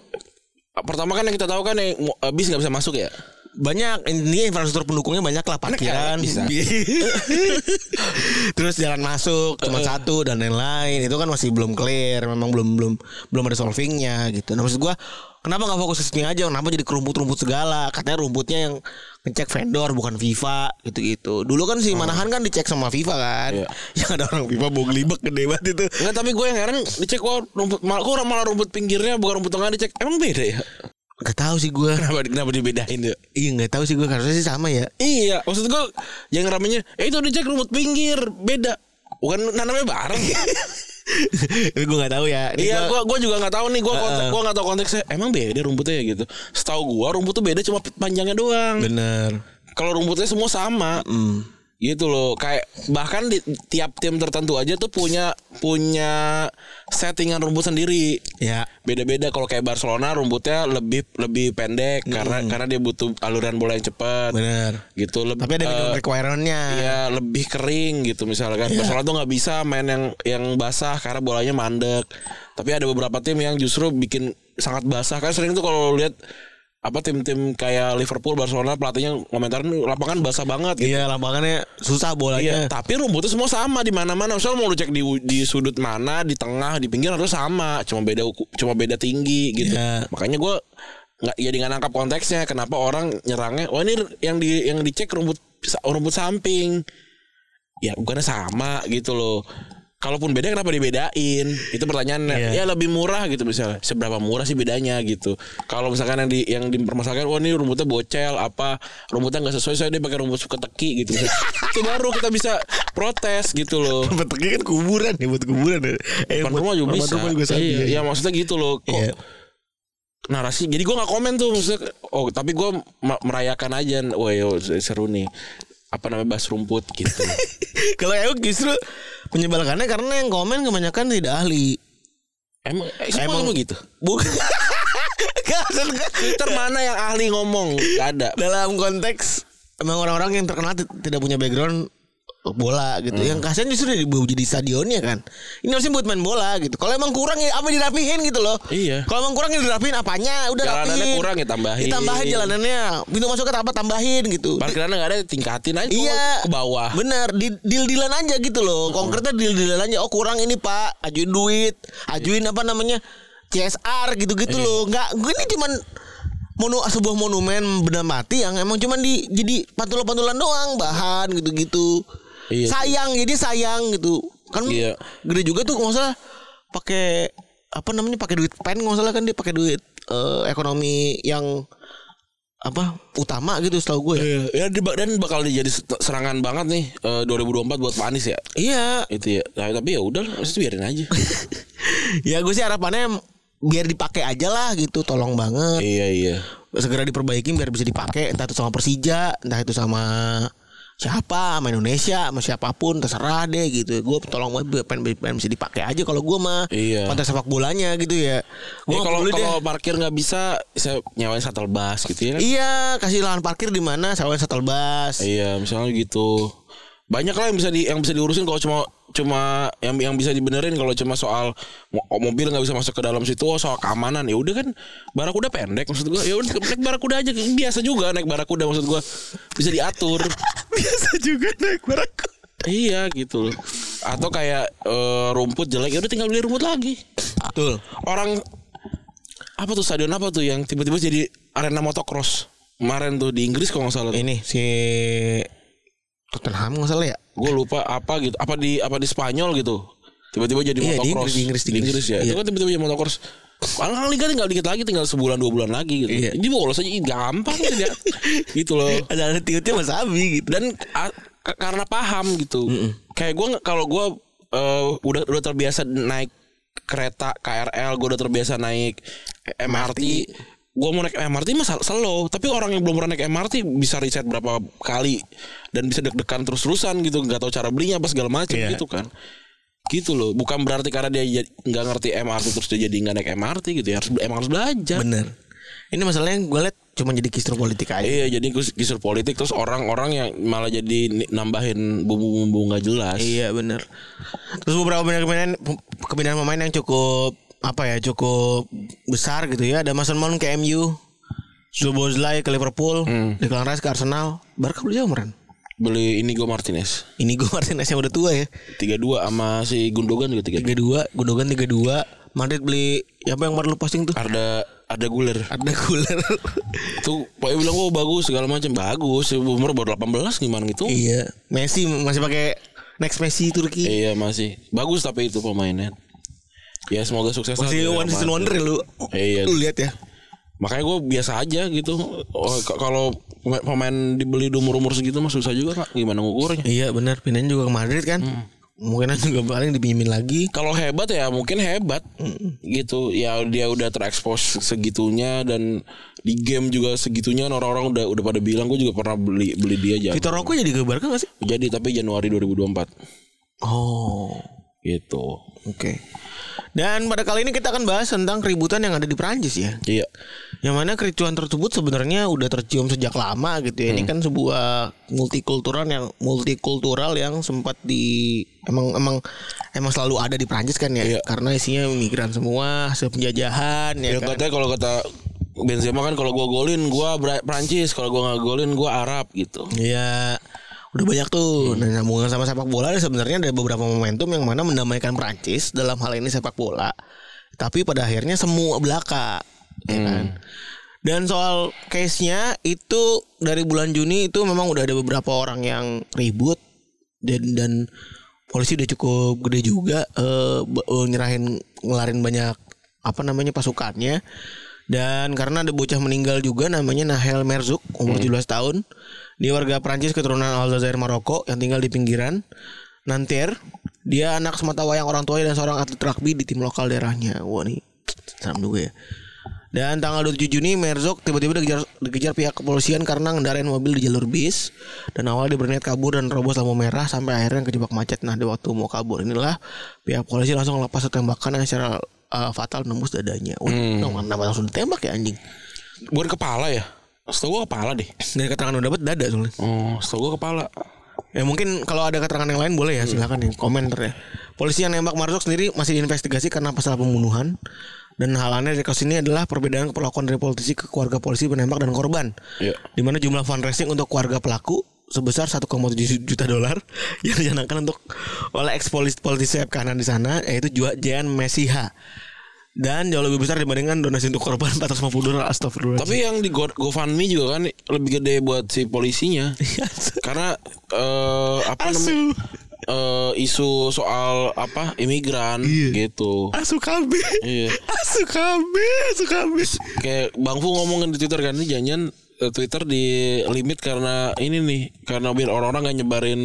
pertama kan yang kita tahu kan yang mo- bis nggak bisa masuk ya? Banyak ini infrastruktur pendukungnya banyak lah parkiran Bisa. terus jalan masuk cuma satu dan lain-lain. Itu kan masih belum clear memang belum belum belum ada solvingnya gitu. Nah maksud gua kenapa nggak fokus ke sini aja? Kenapa jadi kerumput-rumput segala? Katanya rumputnya yang ngecek vendor bukan FIFA gitu-gitu. Dulu kan si Manahan kan dicek sama FIFA kan? Iya. yang ada orang FIFA bawa gelibak gede banget itu. Enggak, tapi gue yang heran dicek kok rumput malah kok malah rumput pinggirnya bukan rumput tengah dicek. Emang beda ya? Gak tahu sih gua Kenapa kenapa dibedain ya? iya nggak tahu sih gua harusnya sih sama ya Iya, maksud gue yang ramenya, eh itu dicek rumput pinggir, beda. Bukan nanamnya bareng. tapi gua nggak tahu ya Ini iya, gua- gua juga nggak tahu nih, gua konteks, Heeh. gua nggak tahu konteksnya. Emang beda rumputnya ya gitu. Setahu gua rumput tuh beda cuma panjangnya doang. bener Kalau rumputnya semua sama. Hmm. Gitu loh. Kayak bahkan di tiap tim tertentu aja tuh punya punya settingan rumput sendiri. ya Beda-beda kalau kayak Barcelona rumputnya lebih lebih pendek karena karena dia butuh aliran bola yang cepat. bener Gitu lebih Tapi ada minimum eh, requirement-nya. Iya lebih kering gitu misalkan Iya. Barcelona tuh nggak bisa main yang yang basah karena bolanya mandek. Tapi ada beberapa tim yang justru bikin sangat basah kan sering tuh kalau lihat apa tim-tim kayak Liverpool, Barcelona pelatihnya komentarin lapangan basah banget gitu. Iya, lapangannya susah Iya, bolanya. tapi rumputnya semua sama di mana-mana. Misal mau lu cek di di sudut mana, di tengah, di pinggir harus sama, cuma beda cuma beda tinggi gitu. Iya. Makanya gua nggak ya dengan nangkap konteksnya kenapa orang nyerangnya oh ini yang di yang dicek rumput rumput samping ya bukannya sama gitu loh kalaupun beda kenapa dibedain? Itu pertanyaannya. Iya. ya lebih murah gitu misalnya. Seberapa murah sih bedanya gitu. Kalau misalkan yang di yang dipermasalahkan wah ini rumputnya bocel apa? Rumputnya nggak sesuai saya dia pakai rumput keteki gitu. Itu baru kita bisa protes gitu loh. Tempat pergi kan kuburan ya buat kuburan. ya. Eh, buat- rumah juga depan bisa. rumah juga sama. iya, ya maksudnya gitu loh. Kok Iya. narasi jadi gue nggak komen tuh maksudnya. Oh tapi gue merayakan aja wah seru nih. Apa namanya bas rumput gitu. Kalau aku justru menyebalkannya karena yang komen kebanyakan tidak ahli. emang eh, semua Emang- emang gitu Bukan. Twitter mana yang ahli ngomong Gak ada dalam konteks emang orang-orang yang terkenal ti- tidak punya background bola gitu. Hmm. Yang kasihan justru jadi stadionnya kan. Ini harusnya buat main bola gitu. Kalau emang kurang ya apa dirapihin gitu loh. Iya. Kalau emang kurang ya dirapihin apanya? Udah Jalanannya rapihin. kurang ya tambahin. Ditambahin jalanannya. Pintu masuknya apa tambahin gitu. parkirannya gak ada tingkatin aja Iya ke bawah Bener di, Deal-dealan aja gitu loh Konkretnya deal-dealan aja Oh kurang ini pak Ajuin duit Ajuin apa namanya CSR gitu-gitu Iya. loh Nggak Gue ini cuman monu, sebuah monumen benda mati yang emang cuman di jadi pantulan-pantulan doang bahan gitu-gitu Iya. sayang jadi sayang gitu kan Iya. gede juga tuh nggak salah pakai apa namanya pakai duit pen nggak salah kan dia pakai duit eh, ekonomi yang apa utama gitu setahu gue ya. Iya, ya dan bakal jadi serangan banget nih eh, 2024 buat Pak Anies ya. Iya, Itu ya. Nah, tapi ya udah, maksudnya biarin aja. ya gue sih harapannya biar dipakai aja lah gitu tolong banget Iya iya. segera diperbaiki biar bisa dipakai entah itu sama Persija entah itu sama siapa sama Indonesia sama siapa pun terserah deh gitu gue tolong banget pengen, pengen bisa dipakai aja kalau gue mah Iya. konten sepak bolanya gitu ya gue Ya, kalau kalau parkir nggak bisa, saya nyawain shuttle bus gitu ya kan? iya kasih lahan parkir di mana sawan shuttle bus Iya, misalnya gitu. Banyak lah yang bisa di yang bisa diurusin kalau cuma cuma yang yang bisa dibenerin kalau cuma soal mo- mobil nggak bisa masuk ke dalam situ oh, soal keamanan. Ya udah kan barakuda pendek maksud gua. Ya udah naik barakuda aja. Biasa juga naik barakuda maksud gua. Bisa diatur. Biasa juga naik barakuda iya gitu loh. Atau kayak eh, rumput jelek ya udah tinggal beli rumput lagi. Betul. Orang apa tuh stadion apa tuh yang tiba-tiba jadi arena motocross? Kemarin tuh di Inggris kalau nggak salah ini si Tottenham nggak salah ya gue lupa apa gitu apa di apa di Spanyol gitu tiba-tiba jadi Iya, di motocross Inggris, di Inggris, di Inggris. ya Iya. itu kan tiba-tiba jadi motocross Paling liga tinggal dikit lagi tinggal sebulan dua bulan lagi gitu. Iya. Ini bolos aja gampang gitu ya. gitu loh. ada tiutnya Mas Abi gitu Dan a- ka- karena paham gitu. Kayak gue kalau gue eh, udah udah terbiasa naik kereta KRL, gue udah terbiasa naik MRT. Gue mau naik MRT mah slow, tapi orang yang belum pernah naik MRT bisa riset berapa kali dan bisa deg-degan terus-terusan gitu, nggak tahu cara belinya apa segala macam Iya. gitu kan. Gitu loh, bukan berarti karena dia jadi- nggak ngerti MRT terus dia jadi nggak naik MRT gitu ya, harus emang harus belajar. bener ini masalahnya gue liat cuma jadi kisru politik aja Iya jadi kisur politik terus orang-orang yang malah jadi nambahin bumbu-bumbu nggak jelas. Iya bener Terus beberapa pemain kepindahan pemain yang cukup apa ya cukup besar gitu ya. Ada Mason Mount ke MU, Zubozlai ke Liverpool, Declan Rice ke Arsenal. Barca beli siapa kemarin? Beli Inigo Martinez Ini gue Martinez yang udah tua ya. 32 sama si Gundogan juga 32. 32, Gundogan 32. Madrid beli siapa yang baru lu posting tuh? Ada ada Guler. Ada Guler. Tuh pokoknya bilang oh bagus segala macam bagus. Umur baru 18 gimana gitu. iya. Messi masih pakai next Messi Turki. Iya masih bagus tapi itu pemainnya. Ya semoga sukses Masih one season wonder ya lu. Iya. Lu lihat ya. Makanya gue biasa aja gitu. Oh, kalau pemain- dibeli di umur-umur segitu mah susah juga kak. Gimana ngukurnya? Iya benar, pindahin juga ke Madrid kan. Mungkin juga paling dipinjemin lagi. kalau hebat ya mungkin hebat gitu ya dia udah terekspos segitunya dan di game juga segitunya orang-orang udah udah pada bilang gue juga pernah beli beli dia aja Vitor Roque jadi ke Barca gak sih? jadi tapi Januari 2024 Oh, gitu oke. Dan pada kali ini kita akan bahas tentang keributan yang ada di Prancis ya. iya Yang mana kericuan tersebut sebenarnya udah tercium sejak lama gitu ya. Ini kan sebuah multikultural yang multikultural yang sempat di emang emang emang selalu ada di Prancis kan ya. Iya. Karena isinya migran semua, hasil penjajahan ya, ya kan. katanya kalau kata Benzema kan kalau gua golin gua Prancis kalau gua nggak golin gua Arab gitu Iya. Udah banyak tuh. Nah, sambungan sama sepak bola sebenarnya ada beberapa momentum yang mana mendamaikan Prancis dalam hal ini sepak bola. Tapi pada akhirnya semua belaka, ya kan. Dan soal case-nya itu dari bulan Juni itu memang udah ada beberapa orang yang ribut dan dan polisi udah cukup gede juga eh, nyerahin ngelarin banyak apa namanya pasukannya. Dan karena ada bocah meninggal juga namanya Nahel Merzouk umur 17 tahun. Dia warga Prancis keturunan Aljazair Maroko yang tinggal di pinggiran Nanterre. Dia anak semata wayang orang tuanya dan seorang atlet rugby di tim lokal daerahnya. Wah nih serem juga ya. Dan tanggal 27 Juni Merzouk tiba-tiba dikejar, dikejar pihak kepolisian karena ngendarain mobil di jalur bis dan awal dia berniat kabur dan terobos lampu merah sampai akhirnya kejebak macet. Nah, di waktu mau kabur inilah pihak polisi langsung lepas tembakan yang secara uh, fatal nembus dadanya. Wah, kenapa langsung ditembak ya anjing? bukan kepala ya setahu gua kepala deh Dari keterangan udah dapat dada soalnya. oh setahu gua kepala Ya mungkin kalau ada keterangan yang lain boleh ya silakan nih komentar ya. Polisi yang nembak Marzouk sendiri masih diinvestigasi karena pasal pembunuhan. Dan hal aneh dari kasus ini adalah perbedaan perlakuan dari politisi ke keluarga polisi penembak dan korban. Iya. Di mana jumlah fundraising untuk keluarga pelaku sebesar 1,7 juta dolar yang dicanangkan untuk oleh ex politisi sayap kanan di sana yaitu Jan Mesiha. Dan jauh lebih besar dibandingkan donasi untuk korban 450 dolar astagfirullah. Tapi yang di Go- GoFundMe juga kan lebih gede buat si polisinya. Karena eh apa namanya? Eh, isu soal apa imigran gitu. Asu KB. Iya. Asu KB, asu KB. Kayak Bang Fu ngomongin di Twitter kan ini jangan Twitter di limit karena ini nih karena biar orang-orang nggak nyebarin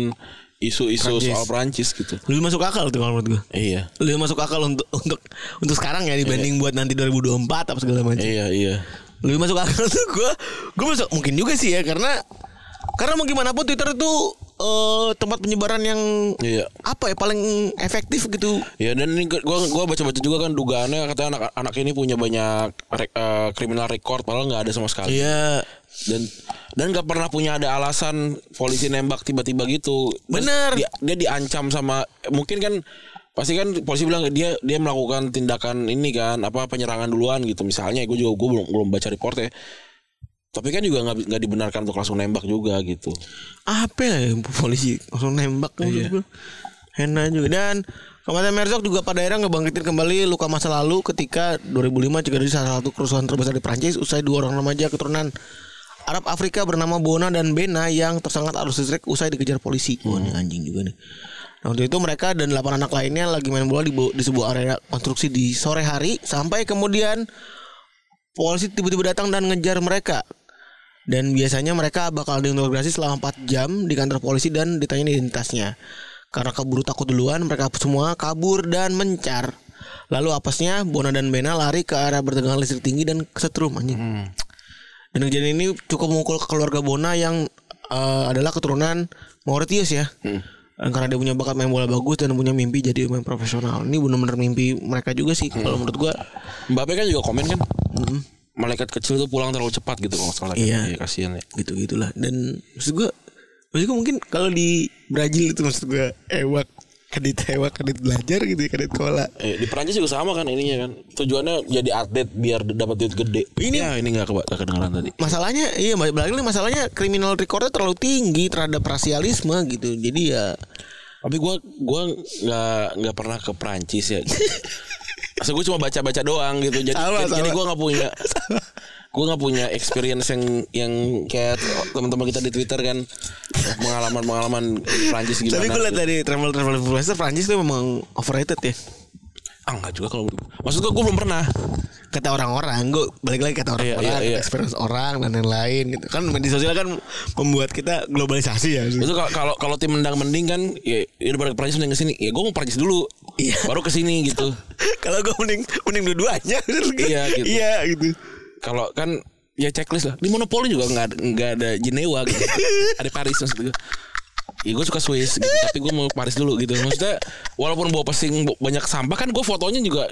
isu-isu soal Prancis gitu. Lebih masuk akal tuh kalau menurut gue. Iya. Lebih masuk akal untuk untuk untuk sekarang ya dibanding buat nanti 2024 apa segala macam. Iya, iya. Lebih masuk akal tuh gue gue masuk mungkin juga sih ya karena karena mau gimana pun Twitter itu eh, tempat penyebaran yang Iya. apa ya paling efektif gitu. Ya dan ini gua gua baca-baca juga kan dugaannya katanya anak anak ini punya banyak re- eh, criminal record padahal nggak ada sama sekali. Iya. Dan dan nggak pernah punya ada alasan polisi nembak tiba-tiba gitu. Terus Bener. Dia, dia diancam sama mungkin kan pasti kan polisi bilang dia dia melakukan tindakan ini kan apa penyerangan duluan gitu misalnya gue juga gue belum belum baca reportnya tapi kan juga nggak nggak dibenarkan untuk langsung nembak juga gitu Apa ya polisi langsung nembak Iya. gitu. Hena juga dan Kematian Merzog juga pada akhirnya ngebangkitin kembali luka masa lalu ketika 2005 terjadi salah satu kerusuhan terbesar di Prancis usai dua orang remaja keturunan Arab Afrika bernama Bona dan Bena yang tersengat arus listrik usai dikejar polisi. Wah, ini anjing juga nih. Nah, waktu itu mereka dan 8 anak lainnya lagi main bola di, di sebuah area konstruksi di sore hari sampai kemudian polisi tiba-tiba datang dan ngejar mereka. Dan biasanya mereka bakal diinterogasi selama 4 jam di kantor polisi dan ditanya identitasnya. Karena keburu takut duluan, mereka semua kabur dan mencar. Lalu apesnya Bona dan Bena lari ke arah bertegangan listrik tinggi dan kesetrum anjing. Dan kejadian ini cukup memukul ke keluarga Bona yang eh, adalah keturunan Mauritius ya. Dan karena dia punya bakat main bola bagus dan punya mimpi jadi pemain profesional. Ini benar-benar mimpi mereka juga sih kalau menurut gua. Mbappe kan juga komen kan malaikat kecil tuh pulang terlalu cepat gitu kalau salah kan. Iya. kasihan ya gitu gitulah dan maksud gua maksud gua mungkin kalau di Brazil itu maksud gua ewak kadit ewak kadit belajar gitu ya kadit sekolah. Eh, di Perancis juga sama kan ininya kan. Tujuannya jadi atlet biar dapat duit gede. Ini- ya, ini nggak kedengeran tadi. Masalahnya iya balik lagi masalahnya criminal recordnya terlalu tinggi terhadap rasialisme gitu. Jadi ya tapi gua gua nggak nggak pernah ke Perancis ya. Masa gue cuma baca-baca doang gitu. Jadi Sama, jadi, sama. jadi gue nggak punya gue nggak punya experience yang yang kayak teman-teman kita di Twitter kan. Pengalaman-pengalaman di Perancis gimana tapi gue liat gitu. dari travel travel influencer Prancis tuh memang overrated ya. Ah nggak juga kalau maksud gue gue belum pernah. Kata orang-orang gue balik lagi kata Iya, orang-orang iya, iya. experience orang dan lain-lain gitu. Kan media sosial kan membuat kita globalisasi ya. Itu kalau- kalau tim mendang mending kan ya daripada ke Perancis mending ke sini. Ya gue mau Perancis dulu. Iya. baru ke sini gitu. Kalau gue mending mending dua-duanya. Iya, gitu. iya gitu kalau kan ya checklist lah di monopoli juga nggak ada nggak ada Jenewa gitu ada Paris maksud gue Ya gue suka Swiss gitu, tapi gue mau Paris dulu gitu. Maksudnya walaupun bawa pesing banyak sampah kan gue fotonya juga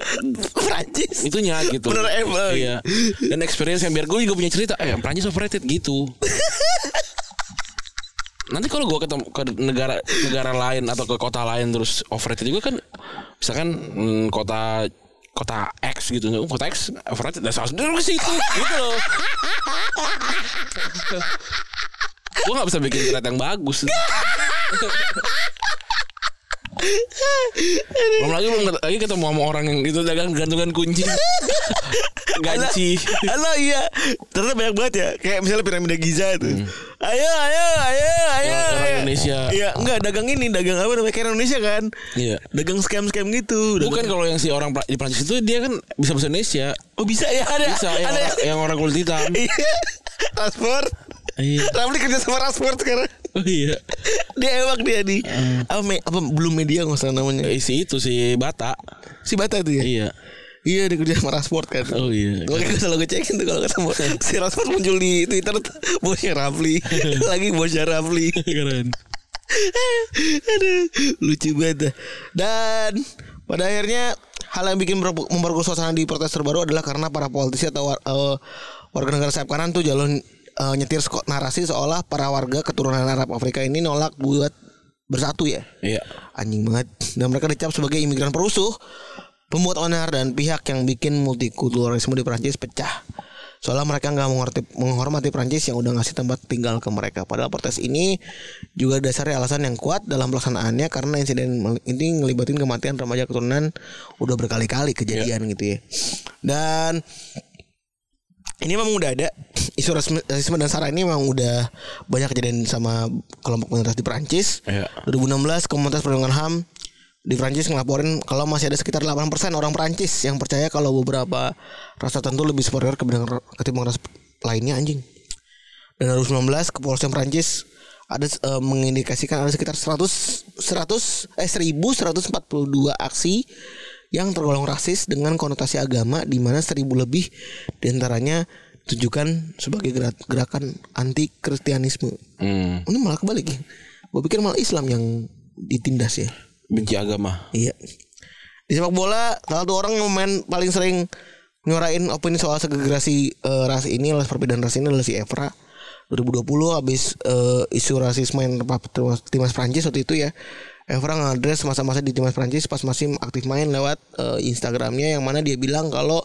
Prancis itunya gitu. Bener emang. Iya. Dan experience yang biar gue juga punya cerita. Eh, Prancis overrated gitu. Nanti kalau gue ketemu ke negara negara lain atau ke kota lain terus overrated juga kan, misalkan hmm, kota kota X gitu, kota X overrated, dan salah sendiri ke situ gitu loh. gue gak bisa bikin cerita yang bagus. belum lagi belum lagi ketemu sama orang yang itu dagang gantungan kunci. Ganci Halo iya. Ternyata banyak banget ya. Kayak misalnya piramida Giza itu. Ayo ayo ayo ayo. Orang-. Indonesia. Iya enggak dagang ini Dagang apa namanya Kayak Indonesia kan. Iya. Dagang scam-scam gitu. Bukan kalau yang si orang di Prancis itu dia kan bisa bahasa Indonesia. Oh bisa ya? Ada bisa yang, Ada orang, yang orang kulit hitam. Iya. Transport. Iya. Ramli kerja sama transport sekarang oh iya. Dia ewak dia di apa, me- apa belum media nggak salah namanya? Eh, si itu si Bata. Si Bata itu ya? Iya. Iya dia kerja sama transport kan. Oh iya. Makanya gue selalu ngecekin tuh kalau ketemu Si Transport muncul di Twitter tuh Bosnya Rafli. Lagi bosnya Rafli. Keren. Aduh, lucu banget. dah. Dan pada akhirnya hal yang bikin memper- memperkeruh suasana di protes terbaru adalah karena para politisi atau eh, warga negara sayap kanan tuh jalur eh, nyetir narasi seolah para warga keturunan Arab Afrika ini nolak buat bersatu ya. iya Anjing banget. Dan mereka dicap sebagai imigran perusuh, pembuat onar dan pihak yang bikin multikulturalisme di Prancis pecah. Soalnya mereka nggak menghormati, menghormati Prancis yang udah ngasih tempat tinggal ke mereka. Padahal protes ini juga dasarnya alasan yang kuat dalam pelaksanaannya karena insiden ini ngelibatin kematian remaja keturunan udah berkali-kali kejadian gitu ya. Dan ini memang udah ada isu rasisme dan sara ini memang udah banyak kejadian sama kelompok minoritas di Perancis. Iya. 2016 komunitas perlindungan HAM di Prancis ngelaporin kalau masih ada sekitar 8% orang Prancis yang percaya kalau beberapa ras tertentu lebih superior ketimbang ketimbang ras lainnya anjing. Dan 2019 kepolisian Prancis ada eh, mengindikasikan ada sekitar 100 100 eh 1142 aksi yang tergolong rasis dengan konotasi agama di mana 1000 lebih di antaranya ditujukan sebagai gerak- gerakan anti kristianisme. Hmm. Ini malah kebalik ya. Gue pikir malah Islam yang ditindas ya. Benci agama. Iya. Di sepak bola salah satu orang yang main paling sering nyuarain opini soal segregasi eh, ras ini adalah perbedaan ras ini adalah si Evra. 2020 habis eh, isu rasisme yang terpapar timnas Prancis waktu itu ya. Evra ngadres masa-masa di timnas Prancis pas masih aktif main lewat eh, Instagramnya yang mana dia bilang kalau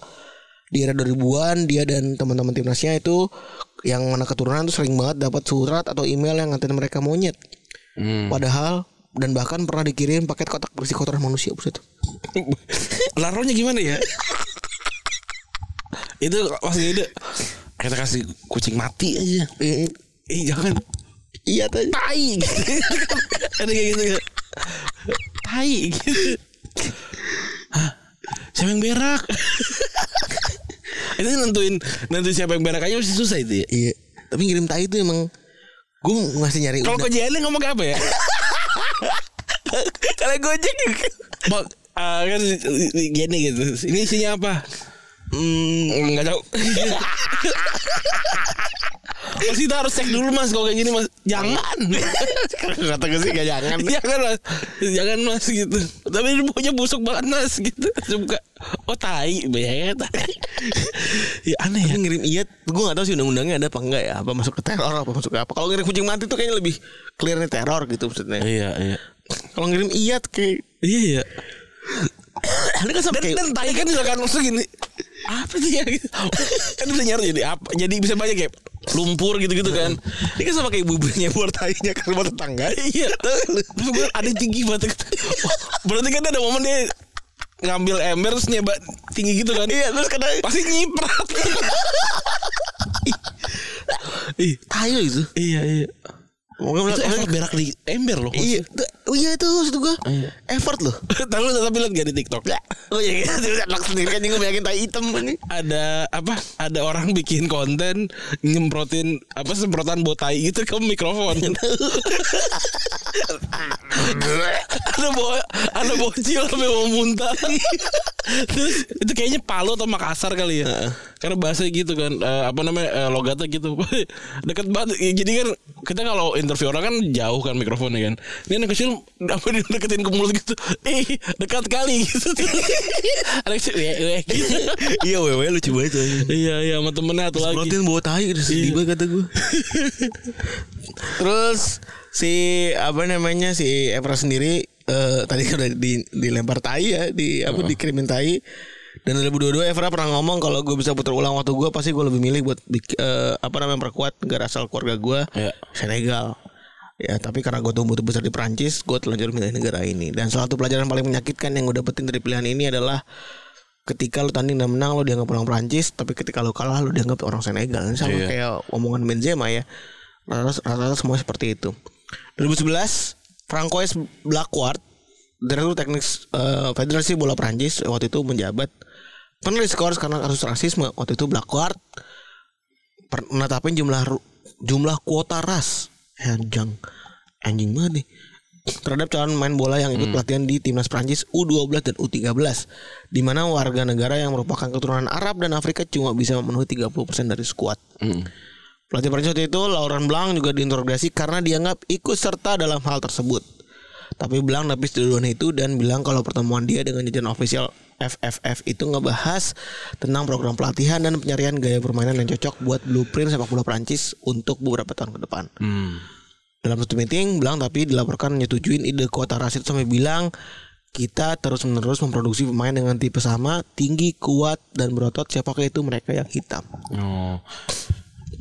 di era 2000-an dia dan teman-teman timnasnya itu yang mana keturunan tuh sering banget dapat surat atau email yang ngatain mereka monyet. Hmm. Padahal dan bahkan pernah dikirim paket kotak bersih kotoran manusia buset. Laronya gimana ya? itu pas ide kita kasih kucing mati aja. Eh, Eh jangan Iya tadi. tai. Ada kayak gitu. Tai gitu. Hah? Siapa yang berak? itu nentuin nentuin siapa yang berak aja masih susah itu ya. Iya. Tapi ngirim tai itu emang gue masih nyari Kalau kejadian ngomong apa ya? kalau gojek juga. Bang, ah, kan gini gitu. Ini isinya apa? Hmm, nggak tahu. Mas kita harus cek dulu mas kalau kayak gini mas. Jangan. Kata gue sih gak jangan. Jangan mas. Jangan mas gitu. Tapi ini punya busuk banget mas gitu. Suka. Oh tai. Banget ya aneh ya. Ngirim iyat gue gak tahu sih undang-undangnya ada apa enggak ya. Apa masuk ke teror apa masuk ke apa. Kalau ngirim kucing mati tuh kayaknya lebih clearnya teror gitu maksudnya. Iya iya. Kalau ngirim iyat kayak iya iya. Ini kan sampai dan, kayak dan tai kan misalkan maksud gini apa sih ya gitu. kan bisa nyari jadi apa? Jadi bisa banyak kayak lumpur gitu gitu kan. Ini kan sama kayak buburnya buat tainya ke rumah tetangga. Iya gue ada tinggi banget. Wah, berarti kan ada momen dia ngambil ember terus nyoba tinggi gitu kan? Iya terus kadang pasti nyiprat. Ih tai itu. Iya iya. Mungkin itu berak di ember loh Iya, oh iya itu maksud gue effort loh. Tahu lu tapi lihat gak di TikTok? Oh iya, gitu. Anak sendiri kan gue bayangin tai hitam ini. Ada apa? Ada orang bikin konten nyemprotin apa semprotan botai gitu ke mikrofon. ada bo ada bocil sampai mau muntah. Terus itu kayaknya Palu atau Makassar kali ya. Karena bahasa gitu kan eh, apa namanya eh, logatnya gitu. Deket banget. Jadi kan kita kalau interview orang kan jauh kan mikrofonnya kan. Ini anak kecil apa dia deketin ke mulut gitu. Eh dekat kali gitu. anak ya, ya, gitu. Iya, wewe lucu banget. Iya iya sama temennya atau lagi. Protein bawa tai sedih Iya. banget kata gue. Terus si apa namanya si Evra sendiri eh, tadi kan udah di, dilempar tai ya di apa dikirimin tai dan 2022 Evra pernah ngomong kalau gue bisa putar ulang waktu gue pasti gue lebih milih buat eh, apa namanya perkuat negara asal keluarga gue Iya. Senegal ya tapi karena gue tumbuh besar di Prancis gue telanjur milih negara ini. Dan salah satu pelajaran paling menyakitkan yang gue dapetin dari pilihan ini adalah ketika lu tanding dan menang lu dianggap orang Prancis tapi ketika lu kalah lu dianggap orang Senegal. Ini sama Iya. kayak omongan Benzema ya. Rata-rata semua seperti itu. 2011 Francois Blackward Direktur Teknik eh, Federasi Bola Prancis waktu itu menjabat pernah diskors karena kasus rasisme. Waktu itu Blackward menetapin jumlah jumlah kuota ras anjing anjing banget nih terhadap calon main bola yang ikut pelatihan di timnas Prancis U12 dan U13 di mana warga negara yang merupakan keturunan Arab dan Afrika cuma bisa memenuhi 30% dari skuad. Hmm. Pelatih Prancis waktu itu Laurent Blanc juga diinterogasi karena dianggap ikut serta dalam hal tersebut. Tapi Blanc napis duluan itu dan bilang kalau pertemuan dia dengan jajaran ofisial FFF itu ngebahas tentang program pelatihan dan penyarian gaya permainan yang cocok buat blueprint sepak bola Prancis untuk beberapa tahun ke depan. Hmm. Dalam satu meeting, Blanc tapi dilaporkan nyetujuin ide kuota Rashid sampai bilang kita terus menerus memproduksi pemain dengan tipe sama, tinggi, kuat, dan berotot. Siapakah itu mereka yang hitam? Oh.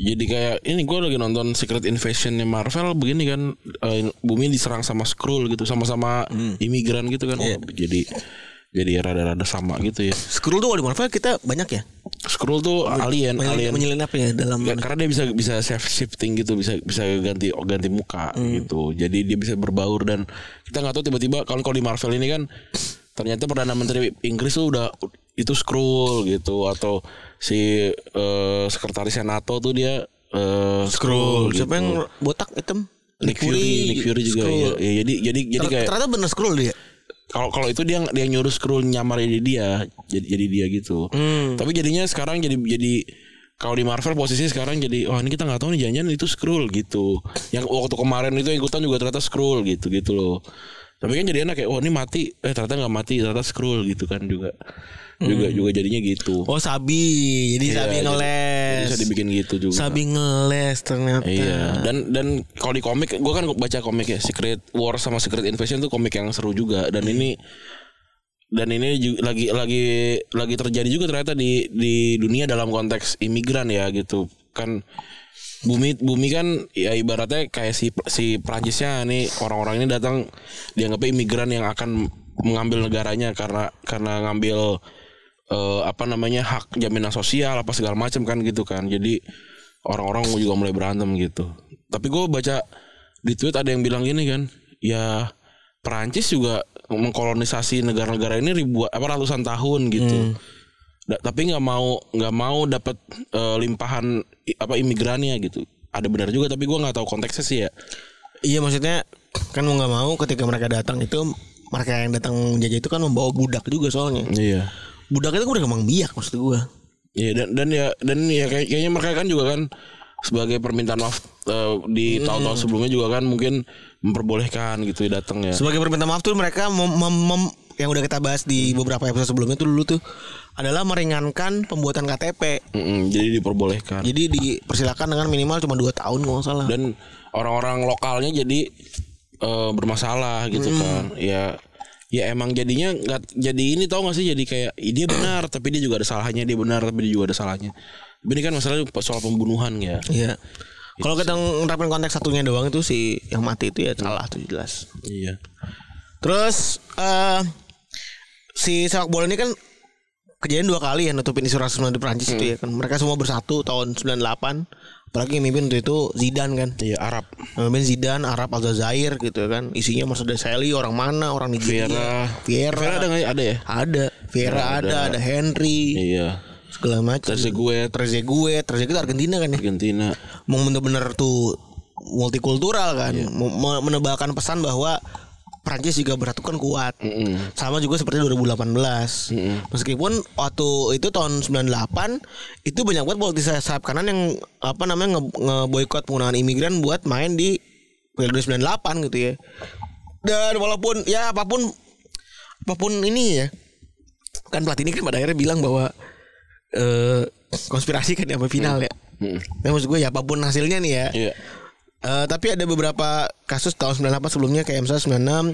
Jadi kayak ini gue lagi nonton Secret Invasionnya Marvel begini kan eh, bumi diserang sama Skrull gitu sama-sama imigran gitu kan. Oh, jadi jadi rada-rada sama gitu ya. Skrull tuh kalau di Marvel kita banyak ya. Skrull tuh alien, Menyelin- alien. Menyelinap ya dalam Ya, karena dia bisa bisa shift shifting gitu bisa bisa ganti ganti muka gitu jadi dia bisa berbaur dan kita nggak tahu tiba-tiba kalau kalau di Marvel ini kan ternyata perdana menteri Inggris tuh udah itu Skrull gitu atau si eh, sekretarisnya NATO tuh dia eh, Skrull Siapa gitu. yang botak hitam? Nick Fury, Nick Fury juga ya. Ya, jadi jadi jadi Ter- kayak ternyata bener scroll dia. Kalau kalau itu dia dia nyuruh scroll nyamar jadi dia, jadi jadi dia gitu. Hmm. Tapi jadinya sekarang jadi jadi kalau di Marvel posisinya sekarang jadi wah ini kita nggak tahu nih jangan itu scroll gitu. Yang waktu kemarin itu ikutan juga ternyata scroll gitu gitu loh. Tapi kan jadi enak kayak wah ini mati eh ternyata nggak mati ternyata scroll gitu kan juga. Juga juga jadinya gitu. Oh Sabi, jadi Iya, Sabi ngeles. jadi Bisa dibikin gitu juga. Sabi ngeles ternyata. Iya, dan dan kalau di komik gue kan baca komik ya Secret War sama Secret Invasion tuh komik yang seru juga dan ini dan ini juga lagi lagi lagi terjadi juga ternyata di di dunia dalam konteks imigran ya gitu kan bumi bumi kan ya ibaratnya kayak si si Prancisnya nih orang-orang ini datang dianggapnya imigran yang akan mengambil negaranya karena karena ngambil eh, apa namanya hak jaminan sosial apa segala macam kan gitu kan. Jadi orang-orang juga mulai berantem gitu. Tapi gue baca di tweet ada yang bilang gini kan ya Perancis juga mengkolonisasi negara-negara ini ribuan apa ratusan tahun gitu. Da- tapi nggak mau nggak mau dapat eh, limpahan i- apa imigrannya gitu. Ada benar juga tapi gue nggak tahu konteksnya sih ya. Iya maksudnya kan mau nggak mau ketika mereka datang itu mereka yang datang menjajah itu kan membawa budak juga soalnya. iya Budak itu udah kembang biak maksud gua. Iya dan dan ya dan ya kayak- kayaknya mereka kan juga kan sebagai permintaan maaf eh, di tahun-tahun sebelumnya juga kan mungkin memperbolehkan gitu datang ya. Sebagai permintaan maaf tuh mereka mem- mem- mem- yang udah kita bahas di beberapa episode sebelumnya tuh dulu tuh adalah meringankan pembuatan KTP. Mm-mm, jadi diperbolehkan. Jadi dipersilakan dengan minimal cuma 2 tahun kalau nggak salah. Dan orang-orang lokalnya jadi eh, bermasalah gitu kan. Ya ya emang jadinya nggak jadi ini tau gak sih jadi kayak "Ih, dia benar tapi dia juga ada salahnya dia benar tapi dia juga ada salahnya. Tapi ini kan masalah soal pembunuhan ya. Iya. Kalau kita nerapin konteks satunya doang itu si yang mati itu ya salah tuh jelas. Iya. Terus eh si sepak bola ini kan kejadian dua kali ya nutupin isu rasisme di Prancis itu ya kan. Mereka semua bersatu tahun 98. Apalagi yang mimpin waktu itu Zidane kan. Iya Arab. Yang mimpin Zidane, Arab Aljazair gitu kan. Isinya Mas Deseli, orang mana, orang Nigeria. Vieira. Vieira. Vieira ada nggak ya? Ada ya? Ada. Vieira Ada. ada, ada Henry. Iya. Segala macam. Trezeguet Trezeguet, Trezeguet Argentina kan ya. Argentina. mau bener-bener tuh multikultural kan Iya. Menebalkan pesan bahwa Prancis juga bersatu kan kuat Mm-mm. sama juga seperti 2018 meskipun waktu itu tahun 98 itu banyak banget politisi sayap kanan yang apa namanya nge- ngeboikot penggunaan imigran buat main di Piala 98 gitu ya dan walaupun ya apa pun apa pun ini ya kan pelatih ini kan pada akhirnya bilang bahwa eh konspirasi kan sampai final ya Mm. Nah, maksud gue ya apa pun hasilnya nih ya. Iya. Eh, tapi ada beberapa kasus tahun 98 sebelumnya kayak misalnya 96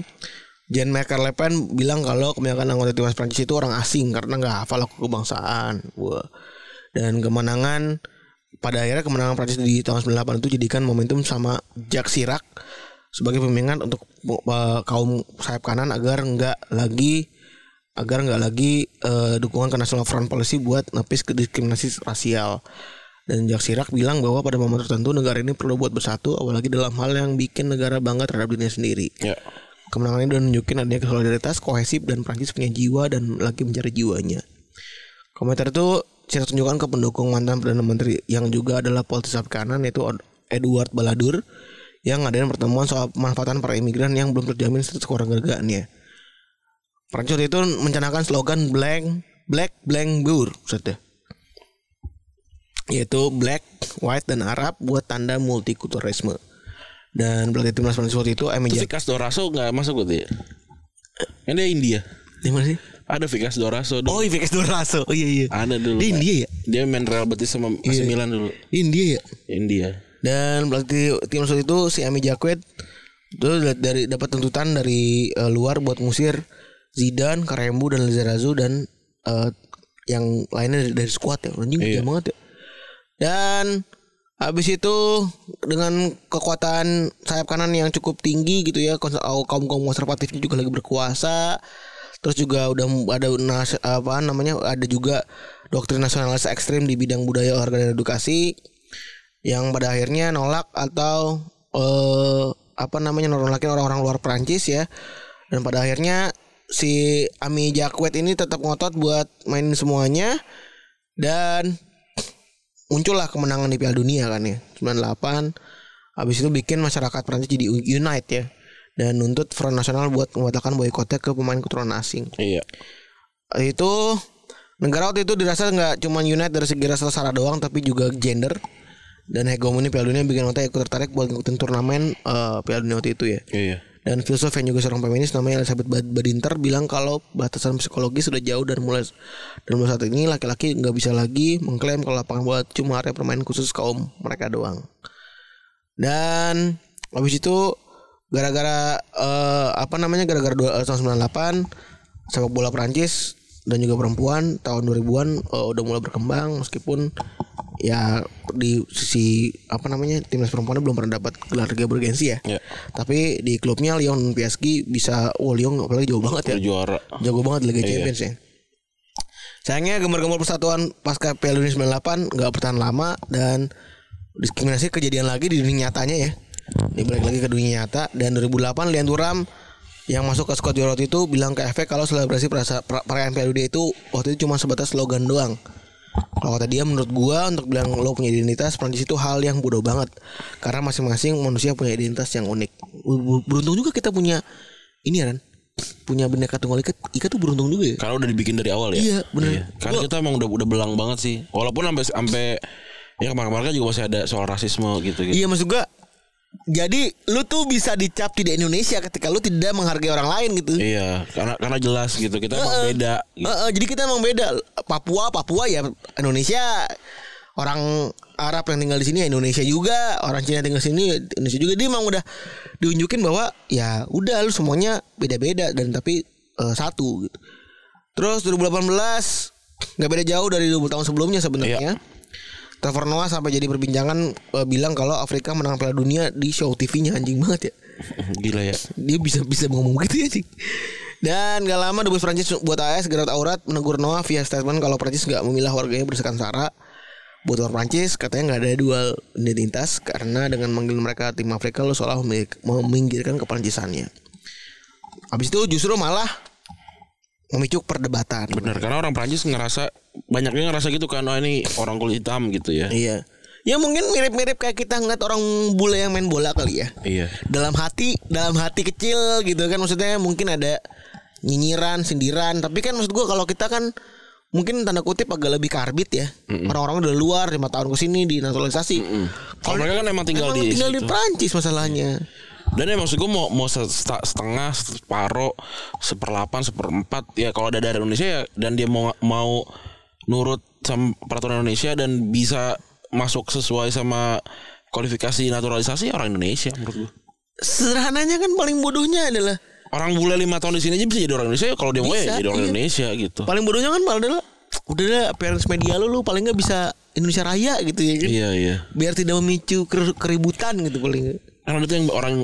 Jean-Marc Le Pen bilang kalau kebanyakan anggota timnas Prancis itu orang asing karena nggak hafal kebangsaan. Wah. Dan kemenangan pada akhirnya kemenangan Prancis di tahun 98 itu jadikan momentum sama Jacques Chirac sebagai pemimpin untuk eh, kaum sayap kanan agar nggak lagi agar nggak lagi eh, dukungan ke National Front Policy buat nepis ke diskriminasi rasial. Dan Jacques Chirac bilang bahwa pada momen tertentu negara ini perlu buat bersatu apalagi dalam hal yang bikin negara bangga terhadap dirinya sendiri. Ya. Kemenangan ini udah nunjukin adanya solidaritas, kohesif dan Prancis punya jiwa dan lagi mencari jiwanya. Komentar itu Chirac tunjukkan ke pendukung mantan Perdana Menteri yang juga adalah politisi sayap kanan yaitu Edward Balladur yang ngadain pertemuan soal pemanfaatan para imigran yang belum terjamin status kewarganegaraannya. Prancis itu mencanangkan slogan Blank Black Blank Bur, maksudnya yaitu black, white dan Arab buat tanda multikulturalisme. Dan pelatih timnas Prancis waktu itu Emi Itu Jak- Vikas Doraso nggak masuk gitu ya? Yang dia India. Di mana sih? Ada Vikas Doraso dulu. Oh, Ivikas Doraso. Oh iya iya. Ada dulu. Di India ya? Dia main Real Betis sama AC Iya. Milan dulu. Di India ya. India. Dan pelatih timnas waktu itu si Ami Jaquet itu dari dapat tuntutan dari eh, luar buat ngusir Zidane, Karembu dan Lizarazu dan eh, yang lainnya dari, dari skuad ya. Anjing Iya. banget ya. Dan habis itu dengan kekuatan sayap kanan yang cukup tinggi gitu ya, kaum kaum konservatifnya juga lagi berkuasa. Terus juga udah ada apa namanya ada juga doktrin nasionalis ekstrim di bidang budaya olahraga dan edukasi yang pada akhirnya nolak atau eh apa namanya nolakin orang-orang luar Prancis ya. Dan pada akhirnya si Ami Jaquet ini tetap ngotot buat main semuanya dan muncullah kemenangan di Piala Dunia kan ya 98 Habis itu bikin masyarakat Prancis jadi unite ya. Dan nuntut Front Nasional buat membatalkan boykotnya ke pemain keturunan asing. Iya. Itu negara waktu itu dirasa nggak cuma unite dari segi rasa sara doang tapi juga gender dan hegemoni Piala Dunia bikin Ota ikut tertarik buat ngikutin turnamen eh, Piala Dunia waktu itu ya. Iya. Dan filsuf yang juga seorang feminis namanya Elizabeth Bad- Badinter bilang kalau batasan psikologi sudah jauh dan mulai dan mulai saat ini laki-laki nggak bisa lagi mengklaim kalau lapangan bola cuma area permainan khusus kaum mereka doang. Dan habis itu gara-gara eh, apa namanya gara-gara eh, tahun 98 sepak bola Prancis dan juga perempuan tahun 2000-an eh, udah mulai berkembang meskipun ya di sisi apa namanya timnas perempuannya belum pernah dapat gelar liga bergensi ya. Iya. Tapi di klubnya Lyon PSG bisa oh Lyon apalagi jauh banget ya. Juara. Jago banget Liga Iya. Champions ya. Sayangnya gemar-gemar persatuan pasca Piala Dunia 98 nggak bertahan lama dan diskriminasi kejadian lagi di dunia nyatanya ya. Ini balik lagi ke dunia nyata dan 2008 Lian Thuram yang masuk ke squad juara itu bilang ke FA kalau selebrasi perayaan Piala Dunia itu waktu itu cuma sebatas slogan doang. Kalau kata dia menurut gua untuk bilang lo punya identitas Prancis itu hal yang bodoh banget karena masing-masing manusia punya identitas yang unik. Ber- Beruntung juga kita punya ini ya Ran. Punya bendera tunggal ika, ika tuh beruntung juga ya. Karena udah dibikin dari awal ya. Iya, bener. Karena Gua- kita emang udah udah belang banget sih. Walaupun sampai sampai ya kemarin-kemarin kan juga masih ada soal rasisme gitu gitu. Iya maksud gua jadi lu tuh bisa dicap tidak Indonesia ketika lu tidak menghargai orang lain gitu. Iya, karena karena jelas gitu kita emang Heeh. beda. gitu. Heeh, jadi kita emang beda. Papua, Papua ya Indonesia. Orang Arab yang tinggal di sini ya Indonesia juga, orang Cina tinggal di sini ya Indonesia juga. Dia emang udah diunjukin bahwa ya udah lu semuanya beda-beda dan tapi eh, satu gitu. Terus 2018 nggak beda jauh dari 20 tahun sebelumnya sebenarnya. Trevor Noah sampai jadi perbincangan eh, bilang kalau Afrika menang Piala Dunia di show TV-nya anjing banget ya Gila ya. dia bisa bisa ngomong gitu ya sih. Dan gak lama dubes Prancis buat AS Gerard Aurat menegur Noah via statement kalau Prancis nggak memilah warganya berdasarkan sara. Buat orang Prancis katanya nggak ada dual identitas karena dengan manggil mereka tim Afrika lo seolah meminggirkan keprancisannya. Habis itu justru malah memicu perdebatan. Bener karena orang Prancis ngerasa banyaknya ngerasa gitu kan oh ini orang kulit hitam gitu ya. Iya. Ya mungkin mirip-mirip kayak kita ngeliat orang bule yang main bola kali ya. Iya. dalam hati dalam hati kecil gitu kan maksudnya mungkin ada nyinyiran sindiran tapi kan maksud gua kalau kita kan mungkin tanda kutip agak lebih karbit ya orang-orang udah luar lima tahun ke sini dinaturalisasi Kalau mereka kan emang tinggal emang di tinggal di. Prancis masalahnya Dan ya maksud gue mau mau set- setengah, separuh, seperlapan, seperempat ya kalau ada dari Indonesia ya dan dia mau mau nurut sama peraturan Indonesia dan bisa masuk sesuai sama kualifikasi naturalisasi orang Indonesia menurut gue. sederhananya kan paling bodohnya adalah Orang bule lima tahun di sini aja bisa jadi orang Indonesia kalau dia mau ya jadi orang iya. Indonesia gitu. paling bodohnya kan malah adalah udah lah appearance media lu lu paling nggak bisa Indonesia Raya gitu ya kan Iya iya. biar tidak memicu ker- keributan gitu paling. Karena itu yang orang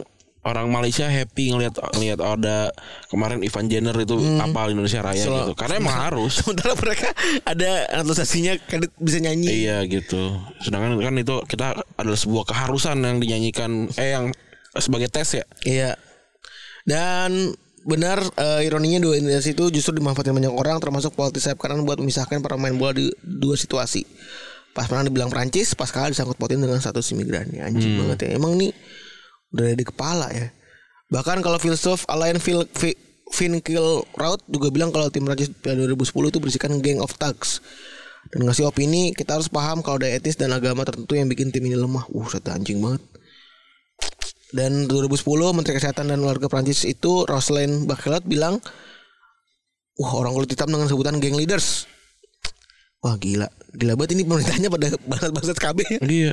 orang Malaysia happy ngelihat ngelihat ada kemarin Ivan Jenner itu apal Indonesia Raya gitu. Karena emang harus. sementara mereka ada naturalisasinya kan bisa nyanyi Iya gitu. Sedangkan kan itu kita adalah sebuah keharusan yang dinyanyikan eh yang sebagai tes ya. Iya. Dan benar eh, ironinya dua identitas itu justru dimanfaatkan banyak orang termasuk politis sayap kanan buat memisahkan para pemain bola di dua situasi. Pas pernah dibilang Prancis, pas kalah disangkut pautin dengan status imigran ya anjing banget ya. Emang nih udah ada di kepala ya. Bahkan kalau filsuf Alain Phil, Fi- Finkielkraut juga bilang kalau tim Prancis Piala 2010 itu berisikan gang of thugs. Dan ngasih opini kita harus paham kalau ada etnis dan agama tertentu yang bikin tim ini lemah. Uh, satu anjing banget. Dan 2010 Menteri Kesehatan dan Warga Prancis itu Roselaine Bachelot bilang, wah orang kulit hitam dengan sebutan gang leaders. Wah gila, gila banget ini pemerintahnya pada bangsat-bangsat KB. Iya.